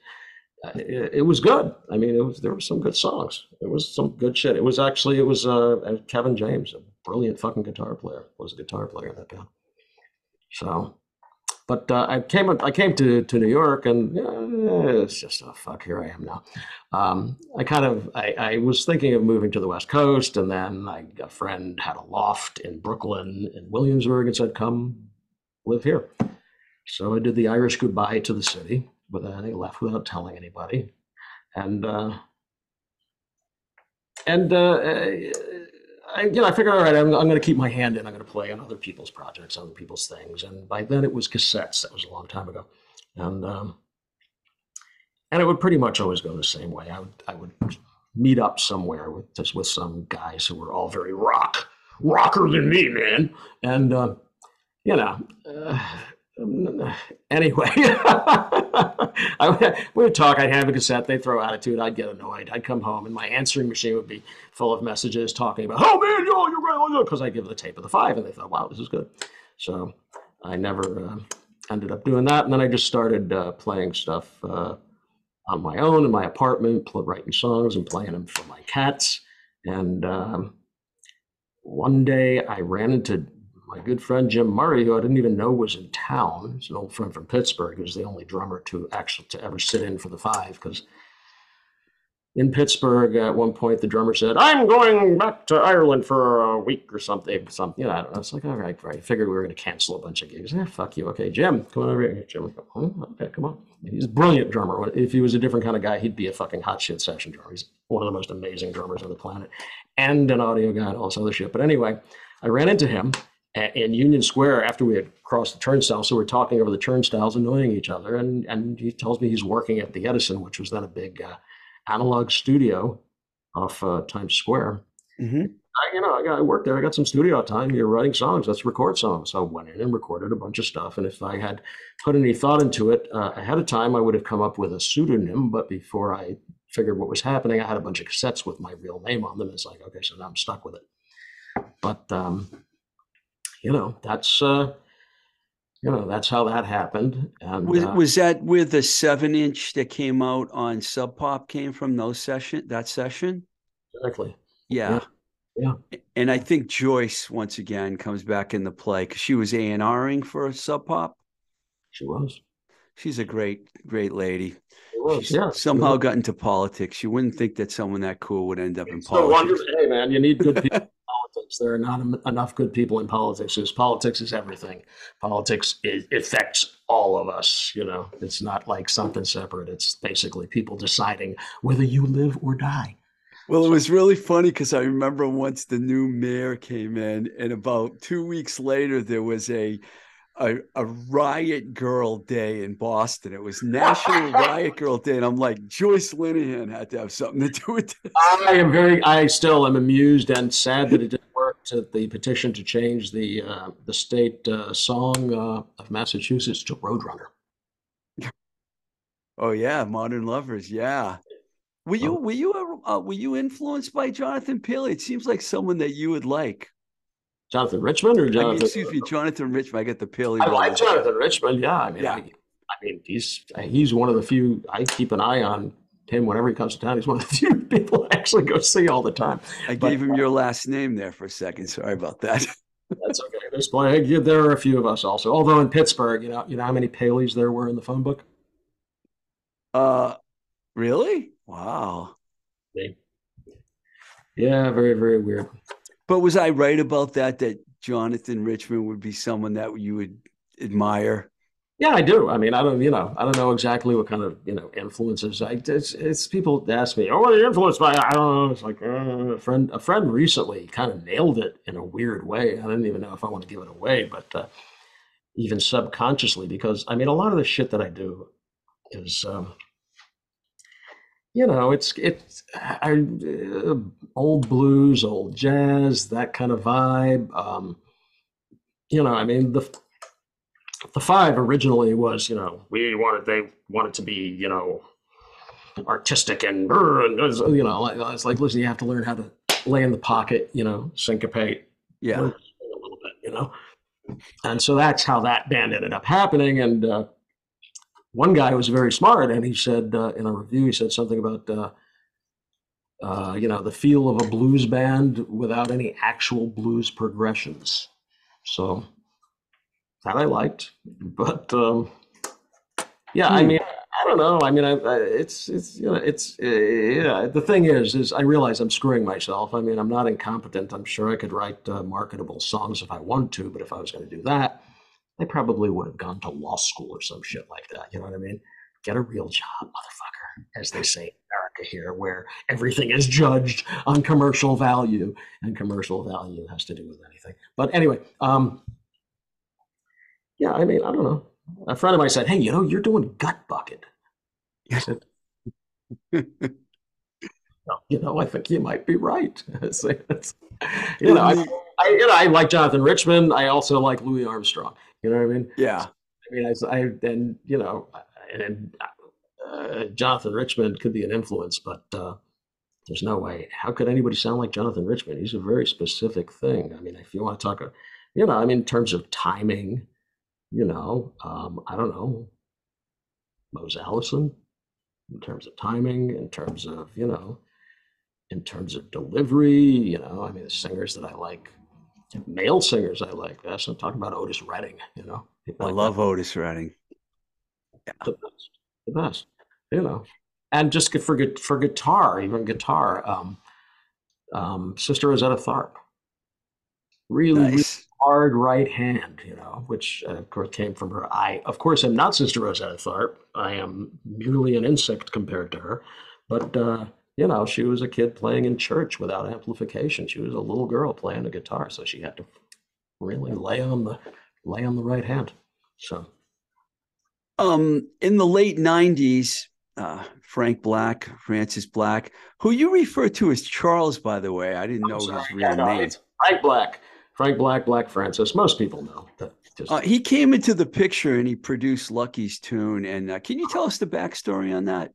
uh, it, it was good. I mean, it was there were some good songs. It was some good shit. It was actually it was uh, Kevin James, a brilliant fucking guitar player, was a guitar player in that band. So, but uh, I came I came to, to New York and uh, it's just oh fuck here I am now. Um, I kind of I, I was thinking of moving to the West Coast and then I, a friend had a loft in Brooklyn in Williamsburg and said come live here. So I did the Irish goodbye to the city, but then I left without telling anybody, and uh, and uh, I, you know, I figured, all right, I'm, I'm going to keep my hand in. I'm going to play on other people's projects, other people's things. And by then, it was cassettes. That was a long time ago, and um, and it would pretty much always go the same way. I would I would meet up somewhere with just with some guys who were all very rock rocker than me, man, and uh, you know. Uh, anyway, I, we would talk. I'd have a cassette. They'd throw attitude. I'd get annoyed. I'd come home, and my answering machine would be full of messages talking about, "Oh man, yo, you're great," because I give the tape of the five, and they thought, "Wow, this is good." So I never uh, ended up doing that, and then I just started uh, playing stuff uh, on my own in my apartment, writing songs and playing them for my cats. And um, one day I ran into my good friend Jim Murray, who I didn't even know was in town. He's an old friend from Pittsburgh. Was the only drummer to actually to ever sit in for the five because in Pittsburgh at one point the drummer said, "I'm going back to Ireland for a week or something." Something, you know. I don't know. It's like, all right, right. I figured we were going to cancel a bunch of gigs. Yeah, fuck you. Okay, Jim, come on over here. Jim, oh, okay, come on. He's a brilliant drummer. If he was a different kind of guy, he'd be a fucking hot shit session drummer. He's one of the most amazing drummers on the planet, and an audio guy and all this other shit. But anyway, I ran into him in Union Square after we had crossed the turnstile. So we're talking over the turnstiles, annoying each other. And and he tells me he's working at the Edison, which was then a big uh, analog studio off uh, Times Square. hmm I, you know, I, got, I worked there. I got some studio time. You're writing songs. Let's record songs. So I went in and recorded a bunch of stuff. And if I had put any thought into it uh, ahead of time, I would have come up with a pseudonym. But before I figured what was happening, I had a bunch of cassettes with my real name on them. It's like, okay, so now I'm stuck with it. But um, you know, that's uh, you know, that's how that happened. And Was, uh, was that where the seven inch that came out on Sub Pop came from? Those session that session? exactly. Yeah. Yeah. And I think Joyce once again comes back in the play because she was A and Ring for Sub Pop. She was. She's a great, great lady. She was. Yeah. somehow got into politics. You wouldn't think that someone that cool would end up in So wonderful. politics. Hey, man, you need good people in politics. There are not enough good people in politics. Because politics is everything. Politics is, affects all of us. You know, it's not like something separate. It's basically people deciding whether you live or die. Well, it was really funny because I remember once the new mayor came in, and about two weeks later, there was a a, a riot girl day in Boston. It was National Riot Girl Day, and I'm like, Joyce Linehan had to have something to do with this. I am very. I still am amused and sad that it didn't work. To the petition to change the uh, the state uh, song uh, of Massachusetts to Roadrunner. Oh yeah, Modern Lovers, yeah. Were you Oh. were you uh, were you influenced by Jonathan Paley? It seems like someone that you would like. Jonathan Richman or I mean, excuse me, Jonathan Richman. I get the Paley. I like. Jonathan Richman. Yeah, I mean, Yeah. I, I mean, he's he's one of the few I keep an eye on him whenever he comes to town. He's one of the few people I actually go see all the time. I But- gave him your last name there for a second. Sorry about that. That's okay. There's plenty. yeah, There are a few of us also. Although in Pittsburgh, you know, you know how many Paleys there were in the phone book. Uh, really? Wow. Yeah, very very weird. But was I right about that? That Jonathan Richman would be someone that you would admire? Yeah, I do. I mean, I don't, you know, I don't know exactly what kind of, you know, influences. I, it's, it's people ask me, oh, what are you influenced by? I don't know. It's like uh, a friend, a friend recently kind of nailed it in a weird way. I didn't even know if I want to give it away, but uh, even subconsciously, because I mean, a lot of the shit that I do is, um, you know, it's it's I, uh, old blues, old jazz, that kind of vibe. Um, you know, I mean, the the five originally was, you know, we wanted they wanted to be, you know, artistic and, and you know, it's like, listen, you have to learn how to lay in the pocket, you know, syncopate Yeah. a little bit, you know. And so that's how that band ended up happening. And uh, one guy was very smart, and he said uh, in a review, he said something about, uh, uh, you know, the feel of a blues band without any actual blues progressions. So that I liked, but um, yeah, I Hmm. mean, I don't know. I mean, I, I, it's it's you know, it's uh, yeah. The thing is, is I realize I'm screwing myself. I mean, I'm not incompetent. I'm sure I could write uh, marketable songs if I wanted to, but if I was going to do that, I probably would have gone to law school or some shit like that. You know what I mean? Get a real job, motherfucker, as they say in America here, where everything is judged on commercial value, and commercial value has to do with anything. But anyway, um, yeah, I mean, I don't know. A friend of mine said, "Hey, you know, you're doing gut bucket." I said, "Well, you know, I think you might be right." It's- it's- you know, I, I, you know, I like Jonathan Richman. I also like Louis Armstrong. You know what I mean? Yeah. I mean, I, I and you know, and uh, Jonathan Richman could be an influence, but uh, there's no way. How could anybody sound like Jonathan Richman? He's a very specific thing. I mean, if you want to talk, uh, you know, I mean, in terms of timing, you know, um, I don't know, Mose Allison, in terms of timing, in terms of you know, in terms of delivery, you know, I mean, the singers that I like, male singers I like. That's I'm talking about Otis Redding, you know. I like that love Otis Redding. Yeah. the best, the best, you know. And just for for guitar, even guitar, um, um, Sister Rosetta Tharpe. really, really hard right hand, you know, which uh, of course came from her. I, of course, am not Sister Rosetta Tharpe. I am merely an insect compared to her, but uh, you know, she was a kid playing in church without amplification. She was a little girl playing a guitar, so she had to really lay on the lay on the right hand. So. Um, in the late '90s, uh, Frank Black, Francis Black, who you refer to as Charles, by the way. I didn't know I'm his sorry, real yeah, no, name. Frank Black. Frank Black, Black Francis. Most people know that. Just, Uh, he came into the picture and he produced Lucky's tune. And uh, can you tell us the backstory on that?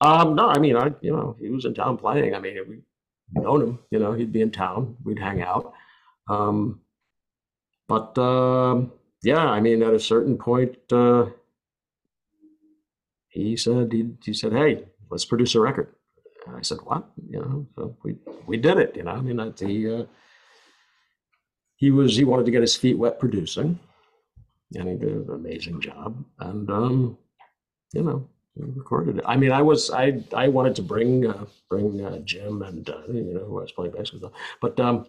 Um, no, I mean, I, you know, he was in town playing. I mean, we known him. You know, he'd be in town. We'd hang out. Um, but um, yeah, I mean, at a certain point, uh, he said he, he said, "Hey, let's produce a record." And I said, "What?" You know, so we we did it. You know, I mean, that he uh, he was he wanted to get his feet wet producing, and he did an amazing job. And um, you know, recorded it. I mean, I was I I wanted to bring uh, bring uh, Jim and uh, you know who I was playing bass with, but um,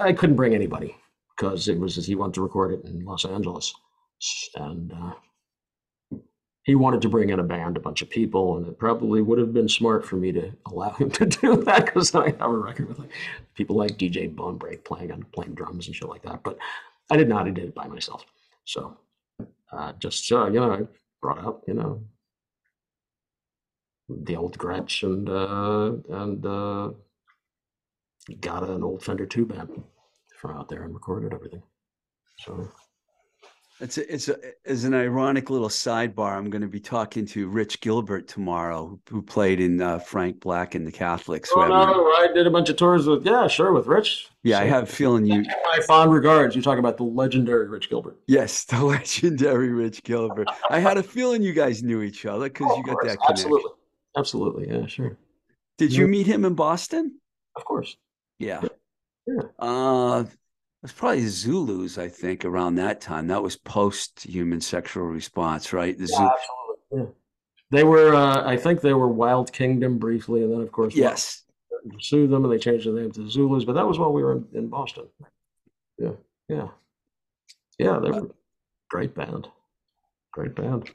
I couldn't bring anybody because it was he wanted to record it in Los Angeles, and uh, he wanted to bring in a band, a bunch of people, and it probably would have been smart for me to allow him to do that because I have a record with like people like DJ Bonebrake playing on playing drums and shit like that. But I did not. I did it by myself. So uh, just uh, you know, I brought up, you know the old Gretsch and uh, and uh, got an old Fender tube amp from out there and recorded everything. So It's a, it's a, as an ironic little sidebar. I'm going to be talking to Rich Gilbert tomorrow, who played in uh, Frank Black and the Catholics. Oh, no, I did a bunch of tours with yeah, sure, with Rich. yeah, I have a feeling you. My fond regards. You talk about the legendary Rich Gilbert. Yes, the legendary Rich Gilbert. I had a feeling you guys knew each other because Oh, you got course, that connection. Absolutely, absolutely, yeah, sure, Did you meet him in Boston? of course. Yeah. Yeah. Uh, was probably Zulus, I think, around that time. That was post human sexual response, right? The Yeah, absolutely. Yeah. They were, uh, I think they were Wild Kingdom briefly, and then of course, yes. Sued them, and they changed the name to Zulus. But that was while we were in, in Boston. Yeah, yeah, yeah. They were great band, great band.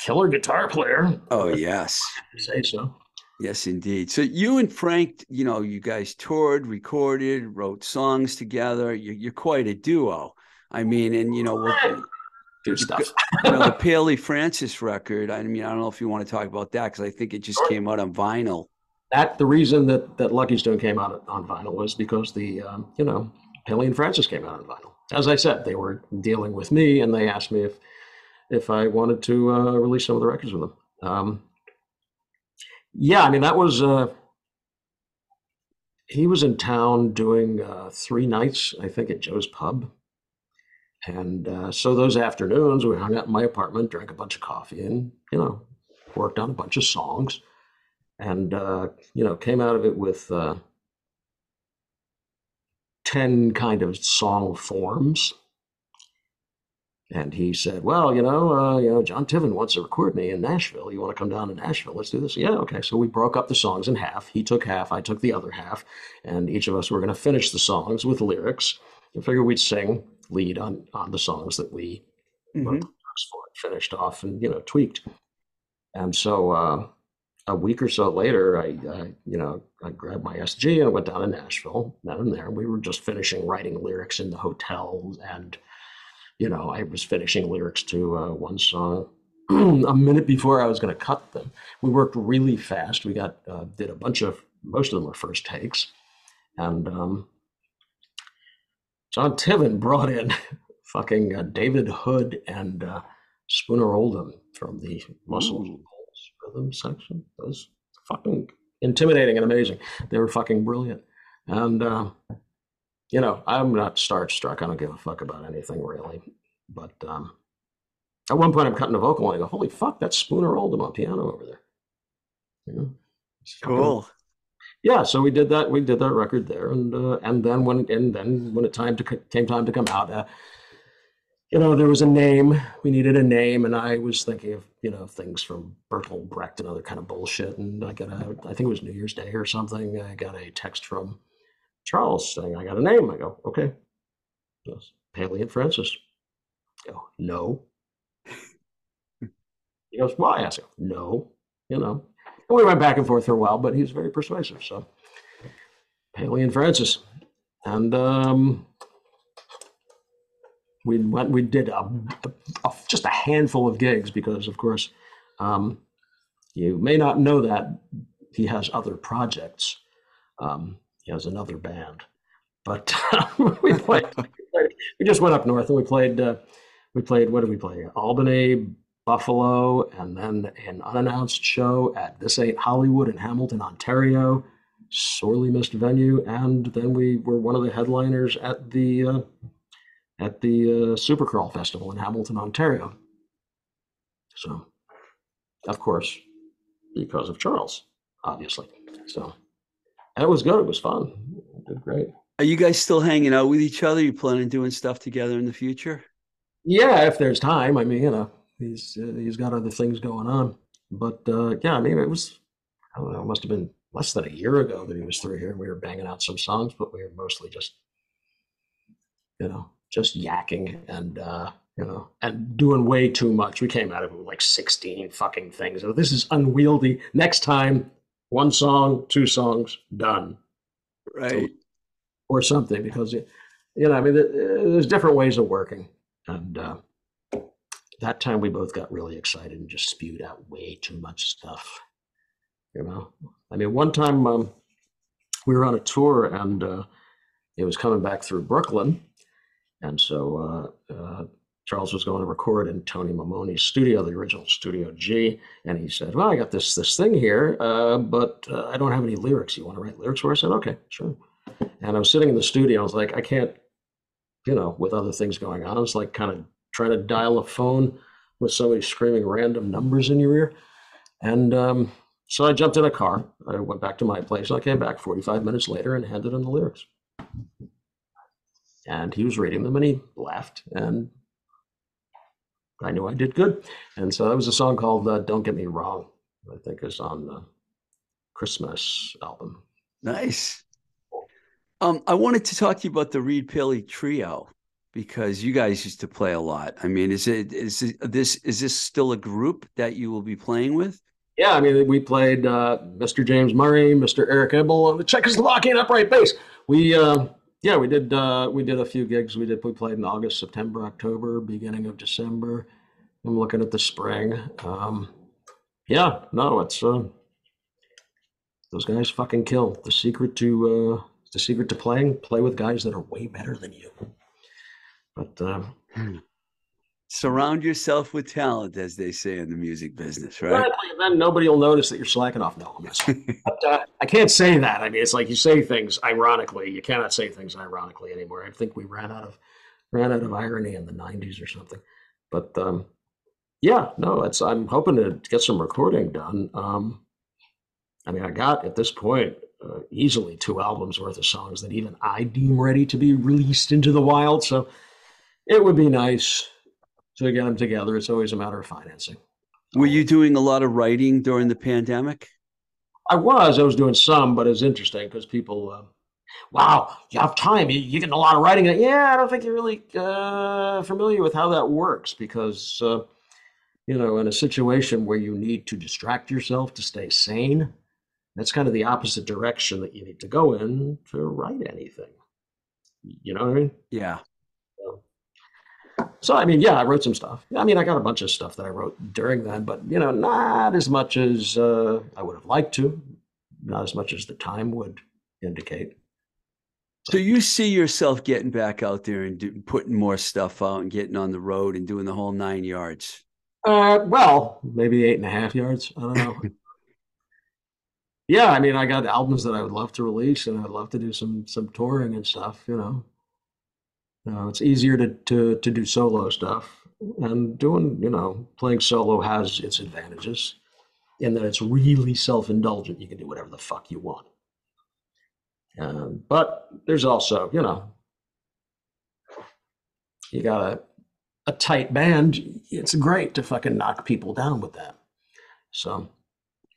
Killer guitar player. Oh, yes. say so. Yes, indeed. So you and Frank, you know, you guys toured, recorded, wrote songs together. You're, you're quite a duo. I mean, and you know, what, Do stuff. you know, the Paley Francis record. I mean, I don't know if you want to talk about that because I think it just Sure. came out on vinyl. that the reason that that Lucky's Tune came out on vinyl was because the um, you know Paley and Francis came out on vinyl. As I said, they were dealing with me, and they asked me if if I wanted to uh, release some of the records with them. Um, yeah, I mean that was uh, he was in town doing uh, three nights, I think, at Joe's Pub. And uh, so those afternoons, we hung out in my apartment, drank a bunch of coffee, and you know, worked on a bunch of songs and uh, you know came out of it with uh, 10 kind of song forms and he said well you know uh, you know john tiven wants to record me in nashville. You want to come down to nashville? Let's do this. Yeah okay. So we broke up the songs in half. He took half i took the other half and each of us were going to finish the songs with lyrics. I figured we'd sing lead on on the songs that we Mhm. wrote the lyrics for it, finished off and you know tweaked. And so uh, a week or so later, I, I, you know, I grabbed my SG and went down to Nashville. Then and there, we were just finishing writing lyrics in the hotel, and you know, I was finishing lyrics to uh, one song a minute before I was going to cut them. We worked really fast. We got uh, did a bunch of most of them were first takes, and um, John Tiven brought in fucking uh, David Hood and uh, Spooner Oldham from the Muscle Ooh. rhythm section. It was fucking intimidating and amazing. They were fucking brilliant. And, uh, you know, I'm not starstruck. I don't give a fuck about anything really. But um, at one point, I'm cutting a vocal and I go, holy fuck, that's Spooner Oldham on piano over there. You know, it's Cool. yeah so we did that we did that record there and uh, and then when and then when it time to came time to come out uh, you know there was a name we needed a name and i was thinking of you know things from bertolt brecht and other kind of bullshit and i got a i think it was new year's day or something i got a text from charles saying i got a name i go okay yes paley and francis I go no he goes why i asked him no you know and we went back and forth for a while, but he's very persuasive. So, Paley and Francis. And um, we went, we did a- a- just a handful of gigs because, of course, um, you may not know that he has other projects. Um, he has another band, but we played. we just went up north and we played. Uh, we played. What did we play? Albany, Buffalo, and then an unannounced show at This Ain't Hollywood in Hamilton, Ontario. Sorely missed venue, and then we were one of the headliners at the uh, at the uh, Supercrawl Festival in Hamilton, Ontario. So, of course, because of Charles, obviously. So, and it was good. It was fun. We did great. Are you guys still hanging out with each other? You planning on doing stuff together in the future? Yeah, if there's time. I mean, you know, he's uh, he's got other things going on. But uh, yeah, I mean, it was I don't know, it must have been less than a year ago that he was through here. and We were banging out some songs, but we were mostly just, you know, just yakking and uh, you know, and doing way too much. We came out of it with like 16 fucking things. So this is unwieldy. Next time, one song, two songs, done. Right. or something because you know i mean there's different ways of working. And uh, that time we both got really excited and just spewed out way too much stuff you know? I mean one time um, we were on a tour and uh, it was coming back through brooklyn. And so uh, uh, charles was going to record in tony Maimone's studio the original studio g and he said well i got this this thing here uh, but uh, i don't have any lyrics you want to write lyrics for i said okay sure and I was sitting in the studio. I was like, I can't, you know, with other things going on. I was like, kind of trying to dial a phone with somebody screaming random numbers in your ear. And um, so I jumped in a car. I went back to my place. And I came back 45 minutes later and handed him the lyrics. And he was reading them and he laughed. And I knew I did good. And so that was a song called uh, Don't Get Me Wrong, I think is on the Christmas album. Nice. Um, I wanted to talk to you about the Reid Paley Trio because you guys used to play a lot. I mean, is it is it, this is this still a group that you will be playing with? Yeah, I mean, we played uh, Mr. James Murray, Mr. Eric Ebel on the Czechoslovakian upright bass. We, uh, yeah, we did. Uh, we did a few gigs. We did. We played in August, September, October, beginning of December. I'm looking at the spring. Um, yeah, no, it's uh, those guys fucking kill. The secret to uh, the secret to playing: play with guys that are way better than you. But uh, Surround yourself with talent, as they say in the music business, right? Then nobody will notice that you're slacking off. No, I'm but, uh, I can't say that. I mean, it's like you say things ironically. You cannot say things ironically anymore. I think we ran out of ran out of irony in the '90s or something. But um, yeah, no, it's. I'm hoping to get some recording done. Um, I mean, I got at this point uh, easily two albums worth of songs that even I deem ready to be released into the wild. So it would be nice to get them together. It's always a matter of financing. Were you doing a lot of writing during the pandemic? I was. I was doing some, but it's interesting because people, uh, wow, you have time. You, you're getting a lot of writing. Yeah, I don't think you're really uh, familiar with how that works because, uh, you know, in a situation where you need to distract yourself to stay sane, that's kind of the opposite direction that you need to go in to write anything. You know what I mean? Yeah. So I mean, yeah, I wrote some stuff. I mean, I got a bunch of stuff that I wrote during then, but you know, not as much as uh, I would have liked to, not as much as the time would indicate. So you see yourself getting back out there and do, putting more stuff out and getting on the road and doing the whole nine yards. Uh, well, maybe eight and a half yards. I don't know. yeah, I mean, I got albums that I would love to release, and I'd love to do some some touring and stuff. You know, uh, it's easier to to to do solo stuff, and doing you know playing solo has its advantages in that it's really self indulgent. You can do whatever the fuck you want. Um, but there's also, you know, you got a, a tight band. It's great to fucking knock people down with that. So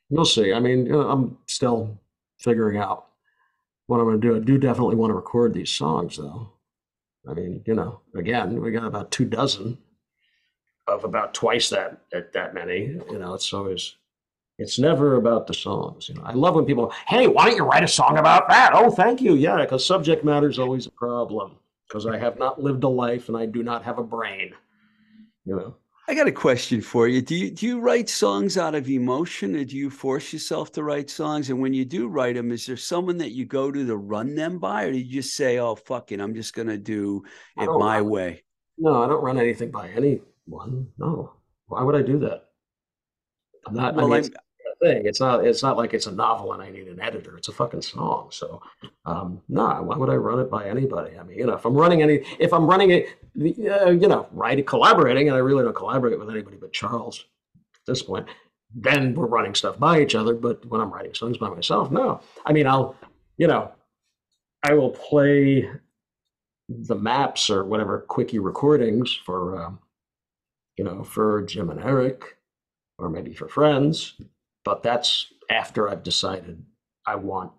we'll see. I mean, you know, I'm still figuring out what I'm going to do. I do definitely want to record these songs, though. I mean, you know, again, we got about two dozen of about twice that that, that many. You know, it's always it's never about the songs. You know, I love when people, hey, why don't you write a song about that? Oh, thank you. Yeah, because subject matter is always a problem. because I have not lived a life and I do not have a brain. You know. I got a question for you. Do you do you write songs out of emotion, or do you force yourself to write songs? And when you do write them, is there someone that you go to to run them by, or do you just say, "Oh fuck it, I'm just gonna do it my run, way"? No, I don't run anything by anyone. No, why would I do that? I'm not. Well, I mean, thing. It's not. It's not like it's a novel and I need an editor. It's a fucking song. So, um, no. Nah, why would I run it by anybody? I mean, you know, if I'm running any, if I'm running it, uh, you know, writing, collaborating, and I really don't collaborate with anybody but Charles at this point. Then we're running stuff by each other. But when I'm writing songs by myself, no. I mean, I'll, you know, I will play the maps or whatever quickie recordings for, um, you know, for Jim and Eric, or maybe for friends but that's after I've decided I want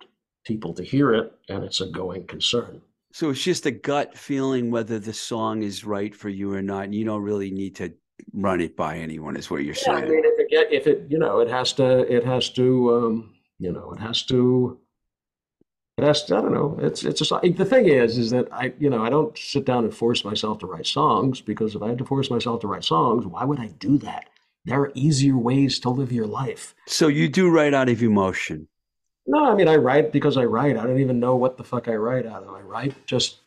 people to hear it and it's a going concern. So it's just a gut feeling whether the song is right for you or not. You don't really need to run it by anyone, is what you're yeah, saying. I mean, if it, if it, you know, it has to, it has to, um, you know, it has to, it has to, I don't know. It's, it's just, the thing is, is that I, you know, I don't sit down and force myself to write songs because if I had to force myself to write songs, why would I do that? There are easier ways to live your life. So you do write out of emotion? No, I mean I write because I write. I don't even know what the fuck I write out of. I write just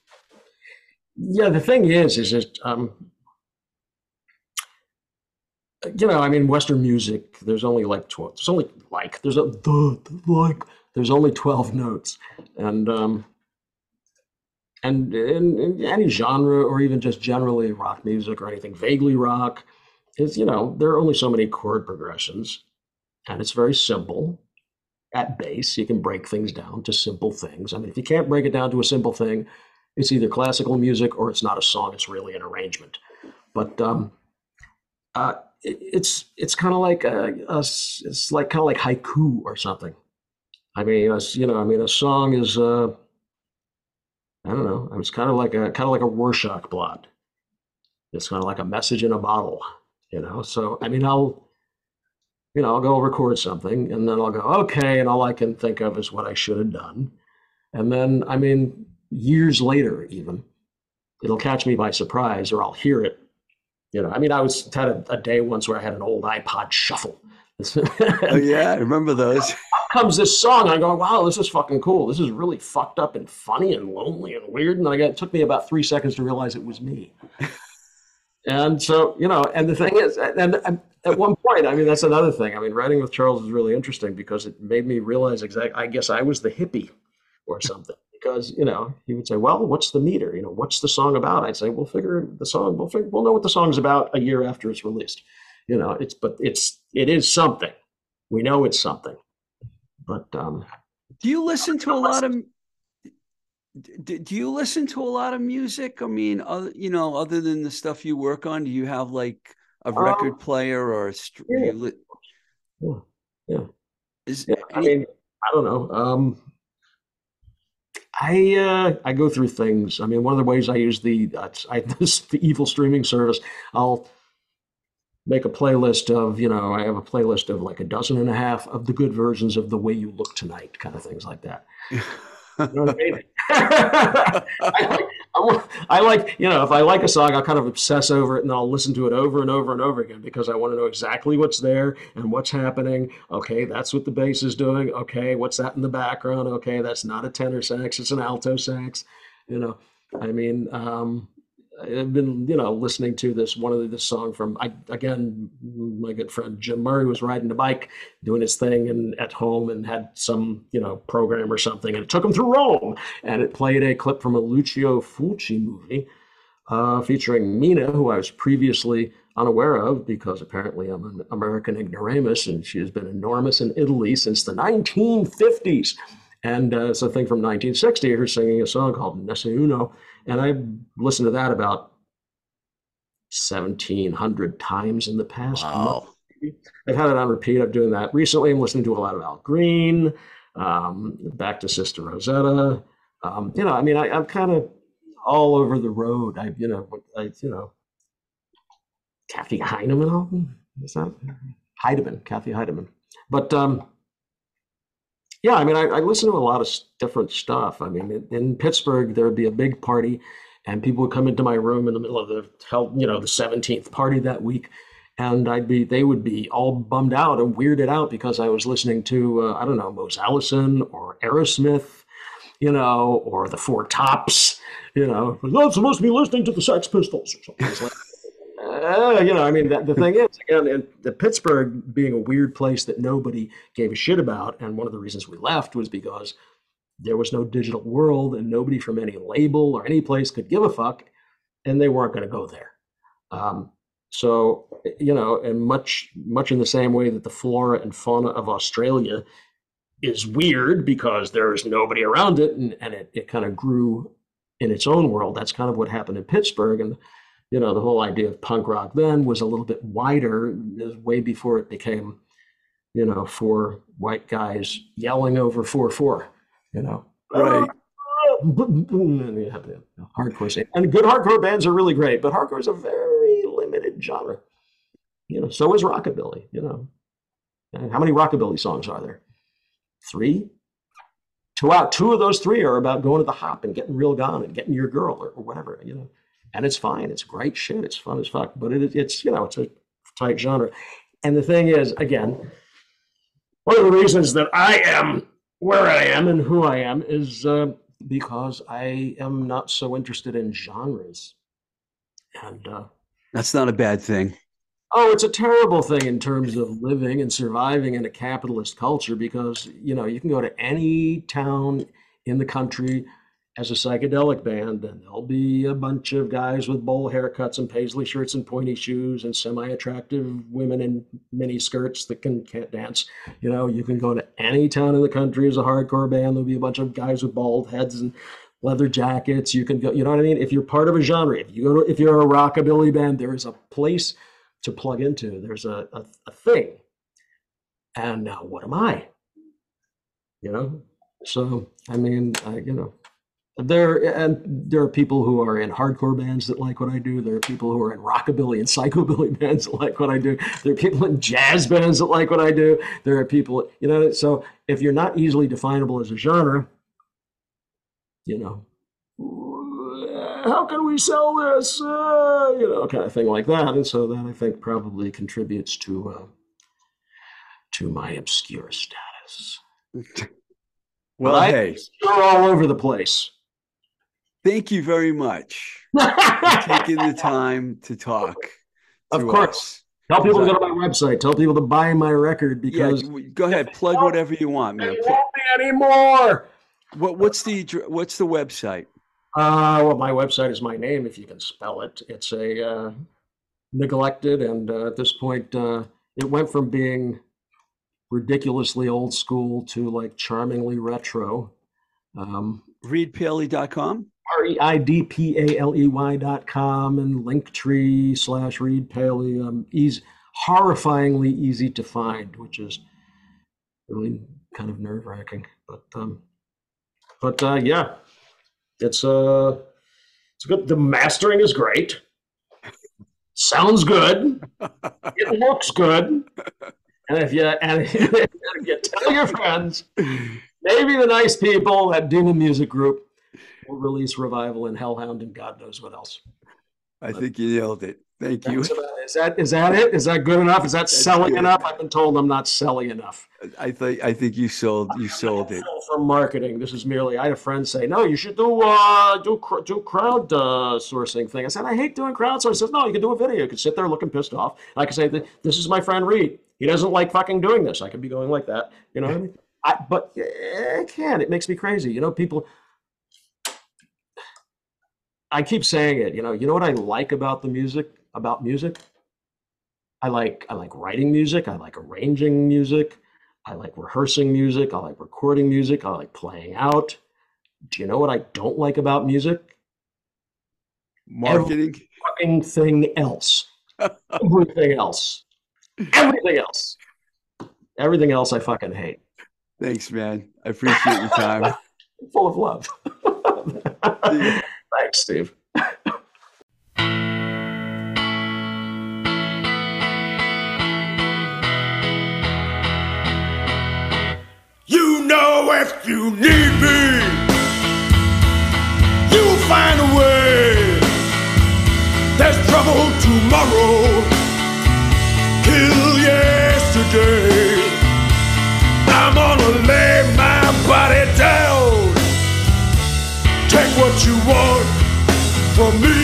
yeah. The thing is, is it um, you know, I mean, Western music. There's only like twelve. There's only like there's a the, like there's only twelve notes, and um, and in, in any genre or even just generally rock music or anything vaguely rock is, you know, there are only so many chord progressions, and it's very simple at base. You can break things down to simple things. I mean, if you can't break it down to a simple thing, it's either classical music or it's not a song. It's really an arrangement. But um, uh, it, it's it's kind of like a, a, it's like kind of like haiku or something. I mean, you know, I mean, a song is uh, I don't know. It's kind of like a kind of like a Rorschach blot. It's kind of like a message in a bottle you know? So i mean i'll you know i'll go record something and then i'll go okay and all i can think of is what i should have done. And then i mean years later even it'll catch me by surprise or i'll hear it you know? I mean i was had a, a day once where i had an old ipod shuffle. Oh yeah i remember those. Comes this song i go wow this is fucking cool. This is really fucked up and funny and lonely and weird. And I got, it took me about three seconds to realize it was me and so, you know, and the thing is, and, at one point, I mean, that's another thing. I mean, writing with Charles is really interesting because it made me realize exactly, I guess I was the hippie or something. Because, you know, he would say, well, what's the meter? You know, what's the song about? I'd say, we'll figure the song, we'll figure, we'll know what the song's about a year after it's released. You know, it's, but it's, it is something. We know it's something. But, um, do you listen to a lot of do, do you listen to a lot of music? I mean, other, you know, other than the stuff you work on, do you have like a record um, player or a yeah. Li- yeah. yeah. Is yeah, I mean, I don't know. Um, I uh, I go through things. I mean, one of the ways I use the uh, I, this the evil streaming service. I'll make a playlist of you know I have a playlist of like a dozen and a half of the good versions of the way you look tonight, kind of things like that. You know what I? I, like, I, I, like, you know, if I like a song, I'll kind of obsess over it and I'll listen to it over and over and over again because I want to know exactly what's there and what's happening. Okay, that's what the bass is doing. Okay, what's that in the background? Okay, that's not a tenor sax, it's an alto sax. You know, I mean, um, I've been, you know, listening to this one of the, this song from I again, my good friend Jim Murray was riding a bike, doing his thing, and at home, and had some, you know, program or something, and it took him through Rome, and it played a clip from a Lucio Fulci movie, uh, featuring Mina, who I was previously unaware of because apparently I'm an American ignoramus, and she has been enormous in Italy since the 1950s. And uh, it's a thing from 1960, her singing a song called Nessuno and I listened to that about 1700 times in the past wow. month. I've had it on repeat. I'm doing that recently. I'm listening to a lot of Al Green, um, back to Sister Rosetta. Um, you know, I mean, I, am kind of all over the road. I, you know, I, you know, Kathy Heineman. Is that Heidemann? Kathy Heidemann. But um, yeah, I mean, I, I, listen to a lot of different stuff. I mean, in, in, Pittsburgh, there would be a big party, and people would come into my room in the middle of the hell, you know, the 17th party that week, and I'd be, they would be all bummed out and weirded out because I was listening to, uh, I don't know, Mose Allison or Aerosmith, you know, or the Four Tops, you know, I'm supposed to be listening to the Sex Pistols or something. Uh, you know, I mean, the, the thing is, again, in, the Pittsburgh being a weird place that nobody gave a shit about, and one of the reasons we left was because there was no digital world and nobody from any label or any place could give a fuck, and they weren't going to go there. Um, so, you know, and much much in the same way that the flora and fauna of Australia is weird because there's nobody around it, and, and it, it kind of grew in its own world. That's kind of what happened in Pittsburgh, and you know, the whole idea of punk rock then was a little bit wider, uh, way before it became, you know, four white guys yelling over four four, you know. Right. And you have the hardcore scene. And good hardcore bands are really great, but hardcore is a very limited genre. You know, so is rockabilly, you know. And how many rockabilly songs are there? Three? Two out. Two of those three are about going to the hop and getting real gone and getting your girl or, or whatever, you know and it's fine. It's great shit. It's fun as fuck. But it, it's you know it's a tight genre. And the thing is, again, one of the reasons that I am where I am and who I am is uh, because I am not so interested in genres. And uh, that's not a bad thing. Oh, it's a terrible thing in terms of living and surviving in a capitalist culture because you know you can go to any town in the country as a psychedelic band, and there'll be a bunch of guys with bowl haircuts and paisley shirts and pointy shoes and semi-attractive women in mini skirts that can can't dance. You know, you can go to any town in the country as a hardcore band. There'll be a bunch of guys with bald heads and leather jackets. You can go. You know what I mean? If you're part of a genre, if you go to, if you're a rockabilly band, there is a place to plug into. There's a a, a thing. And now, what am I? You know. So I mean, I, you know, there and there are people who are in hardcore bands that like what I do. There are people who are in rockabilly and psychobilly bands that like what I do. There are people in jazz bands that like what I do. There are people, you know. So if you're not easily definable as a genre, you know, how can we sell this? Uh, you know, kind of thing like that. And so that I think probably contributes to uh, to my obscure status. well, but hey, you're all over the place. Thank you very much for taking the time to talk. Of course. Us. Tell people to go to my website. Tell people to buy my record because yeah, go ahead, plug whatever you want, man. They won't be anymore. What what's the what's the website? Uh, well, my website is my name, if you can spell it. It's a uh, neglected, and uh, at this point, uh, it went from being ridiculously old school to like charmingly retro. Um, ReidPaley.com? R E I D P A L E Y dot com and Linktree slash Reid Paley. Um, easy, horrifyingly easy to find, which is really kind of nerve wracking. But um, but uh, yeah, it's uh, it's good. The mastering is great. Sounds good. it looks good. And if you and if you tell your friends, maybe the nice people at Demon Music Group will release Revival and Hellhound and God knows what else. I think you nailed it. Thank you. Is that is that it? Is that good enough? Is that That's selling good. enough? I've been told I'm not selling enough. I think I think you sold you sold it. From marketing, this is merely. I had a friend say, "No, you should do uh, do do crowd uh, sourcing thing." I said, "I hate doing crowd sourcing." He says, "No, you can do a video. You can sit there looking pissed off. I can say, this is my friend Reid. He doesn't like fucking doing this. I could be going like that. You know what I mean?" I, but I can't. It makes me crazy. You know, people I keep saying it, you know, you know what I like about the music, about music? I like I like writing music, I like arranging music, I like rehearsing music, I like recording music, I like playing out. Do you know what I don't like about music? Marketing. Every fucking thing else. Everything else. Everything else. Everything else I fucking hate. Thanks, man. I appreciate your time. Full of love. Thanks, Steve. you know if you need me, you'll find a way. There's trouble tomorrow. Kill yesterday. You want from me.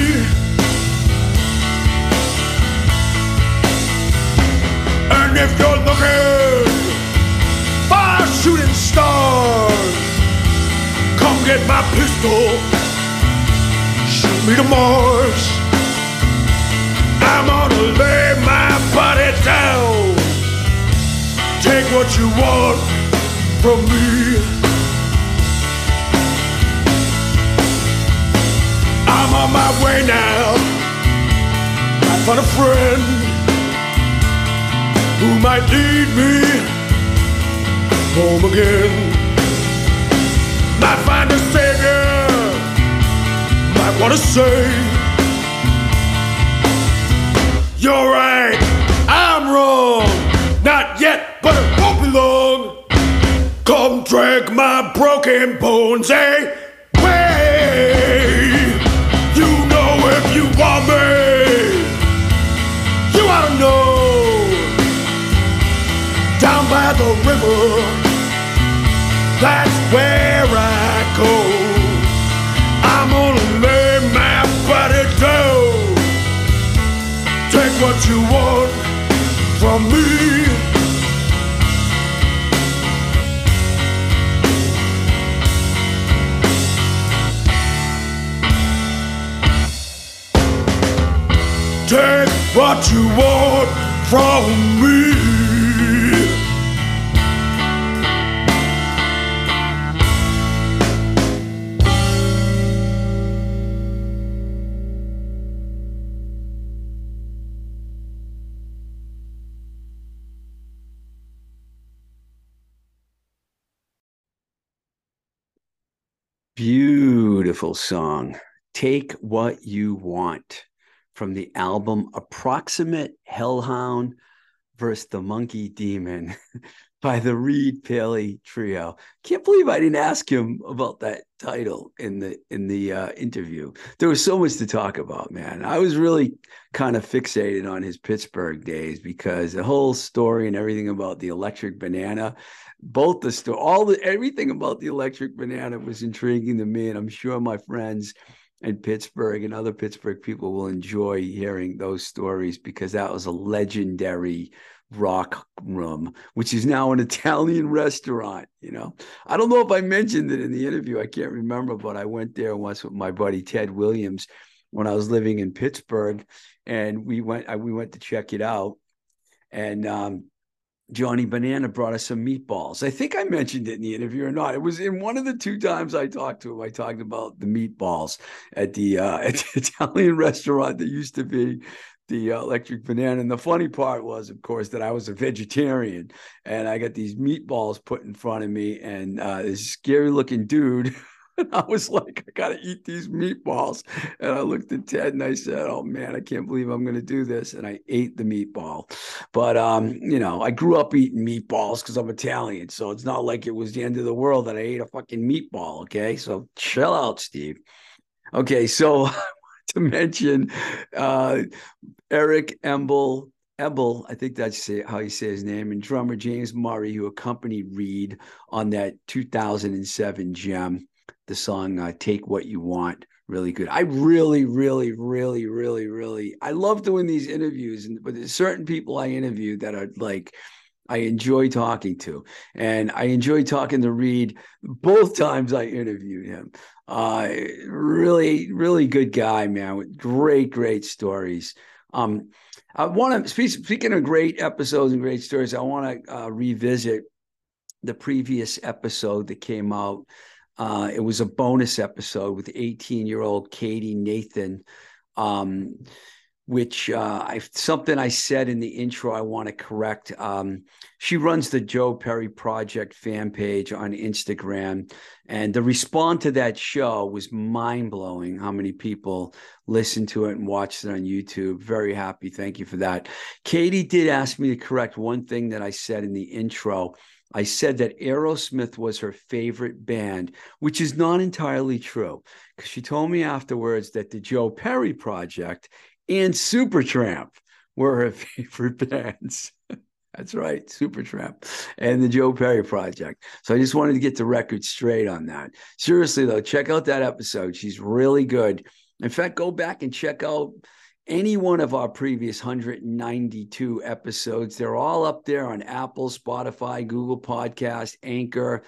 And if you're looking for shooting stars, come get my pistol. Shoot me to Mars. I'm gonna lay my body down. Take what you want from me. I'm on my way now. I found a friend who might lead me home again. Might find a savior. Might wanna say. You're right, I'm wrong. Not yet, but it won't be long. Come drag my broken bones eh? away. That's where I go. I'm gonna lay my body down. Take what you want from me. Take what you want from me. Beautiful song. Take What You Want from the album Approximate Hellhound versus the Monkey Demon by the Reid Paley Trio. Can't believe I didn't ask him about that title in the in the uh, interview. There was so much to talk about, man. I was really kind of fixated on his Pittsburgh days because the whole story and everything about the electric banana both the story, all the everything about the electric banana was intriguing to me, and I'm sure my friends in Pittsburgh and other Pittsburgh people will enjoy hearing those stories because that was a legendary rock room, which is now an Italian restaurant. You know, I don't know if I mentioned it in the interview. I can't remember, but I went there once with my buddy Ted Williams when I was living in Pittsburgh, and we went. I, we went to check it out, and um, Johnny Banana brought us some meatballs. I think I mentioned it in the interview or not. It was in one of the two times I talked to him. I talked about the meatballs at the uh, at the Italian restaurant that used to be the Electric Banana. And the funny part was, of course, that I was a vegetarian and I got these meatballs put in front of me, and uh, this scary looking dude. And I was like, I gotta eat these meatballs. And I looked at Ted and I said, Oh man, I can't believe I'm gonna do this. And I ate the meatball. But um, you know, I grew up eating meatballs because I'm Italian. So it's not like it was the end of the world that I ate a fucking meatball. Okay. So chill out, Steve. Okay, so to mention uh Eric Emble Ebel, I think that's how you say his name, and drummer James Murray, who accompanied Reid on that 2007 gem the song uh, "Take What You Want." Really good. I really, really, really, really, really. I love doing these interviews, and but there's certain people I interview that are like. I enjoy talking to, and I enjoy talking to Reid both times I interviewed him. Uh, really, really good guy, man, with great, great stories. Um, I want to speak, speaking of great episodes and great stories. I want to uh, revisit the previous episode that came out uh, it was a bonus episode with 18 year old Katie Nathan, um, which uh, I something I said in the intro I want to correct. Um, she runs the Joe Perry Project fan page on Instagram, and the response to that show was mind blowing. How many people listened to it and watched it on YouTube? Very happy. Thank you for that. Katie did ask me to correct one thing that I said in the intro. I said that Aerosmith was her favorite band, which is not entirely true because she told me afterwards that the Joe Perry Project and Supertramp were her favorite bands. That's right, Supertramp and the Joe Perry Project. So I just wanted to get the record straight on that. Seriously, though, check out that episode. She's really good. In fact, go back and check out any one of our previous 192 episodes. They're all up there on Apple, Spotify, Google Podcast, Anchor.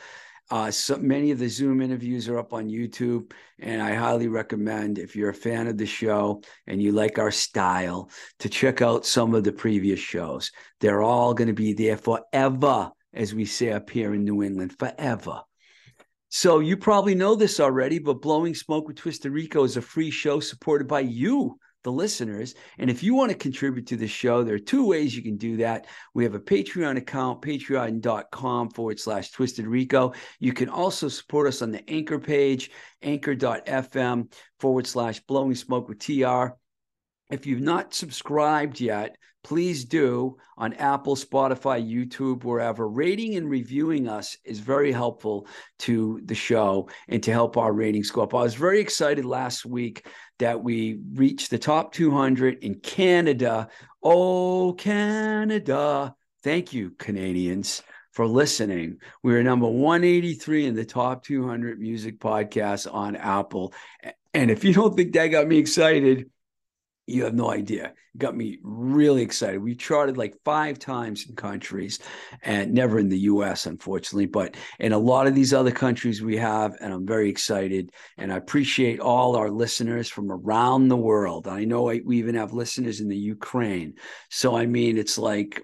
Uh, so many of the Zoom interviews are up on YouTube, and I highly recommend if you're a fan of the show and you like our style to check out some of the previous shows. They're all going to be there forever, as we say up here in New England, forever. So you probably know this already, but Blowing Smoke with Twisted Rico is a free show supported by you the listeners. And if you want to contribute to the show, there are two ways you can do that. We have a Patreon account, patreon.com forward slash twisted rico. You can also support us on the anchor page, anchor.fm forward slash blowing smoke with TR. If you've not subscribed yet, please do on Apple, Spotify, YouTube, wherever. Rating and reviewing us is very helpful to the show and to help our ratings go up. I was very excited last week that we reached the top 200 in Canada. Oh, Canada. Thank you, Canadians, for listening. We are number 183 in the top 200 music podcasts on Apple. And if you don't think that got me excited, you have no idea. It got me really excited. We charted like five times in countries and never in the US, unfortunately, but in a lot of these other countries we have. And I'm very excited. And I appreciate all our listeners from around the world. I know we even have listeners in the Ukraine. So, I mean, it's like,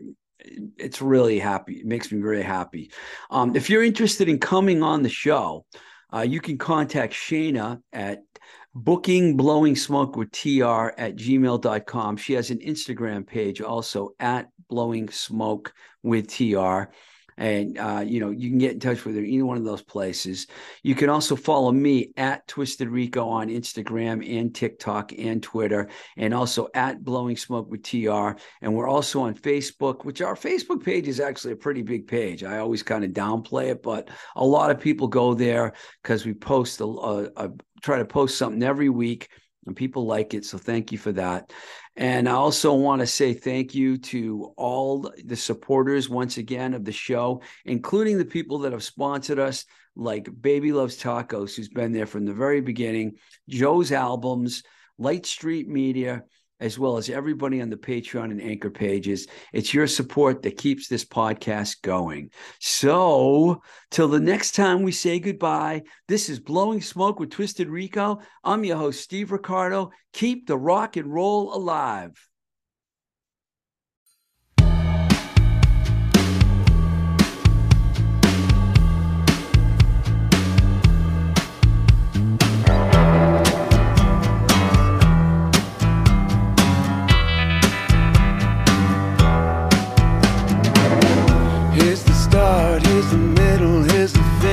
it's really happy. It makes me very happy. Um, if you're interested in coming on the show, uh, you can contact Shana at booking blowing smoke with tr at gmail.com she has an instagram page also at blowing smoke with tr and uh, you know you can get in touch with her any one of those places. You can also follow me at twisted rico on instagram and tiktok and twitter and also at blowing smoke with tr and we're also on facebook which our facebook page is actually a pretty big page. I always kind of downplay it but a lot of people go there because we post a, a, a try to post something every week and people like it. So thank you for that. And I also want to say thank you to all the supporters once again of the show, including the people that have sponsored us, like Baby Loves Tacos, who's been there from the very beginning, Joe's Albums, Light Street Media, as well as everybody on the Patreon and Anchor pages. It's your support that keeps this podcast going. So, till the next time we say goodbye, this is Blowing Smoke with Twisted Rico. I'm your host, Steve Ricardo. Keep the rock and roll alive.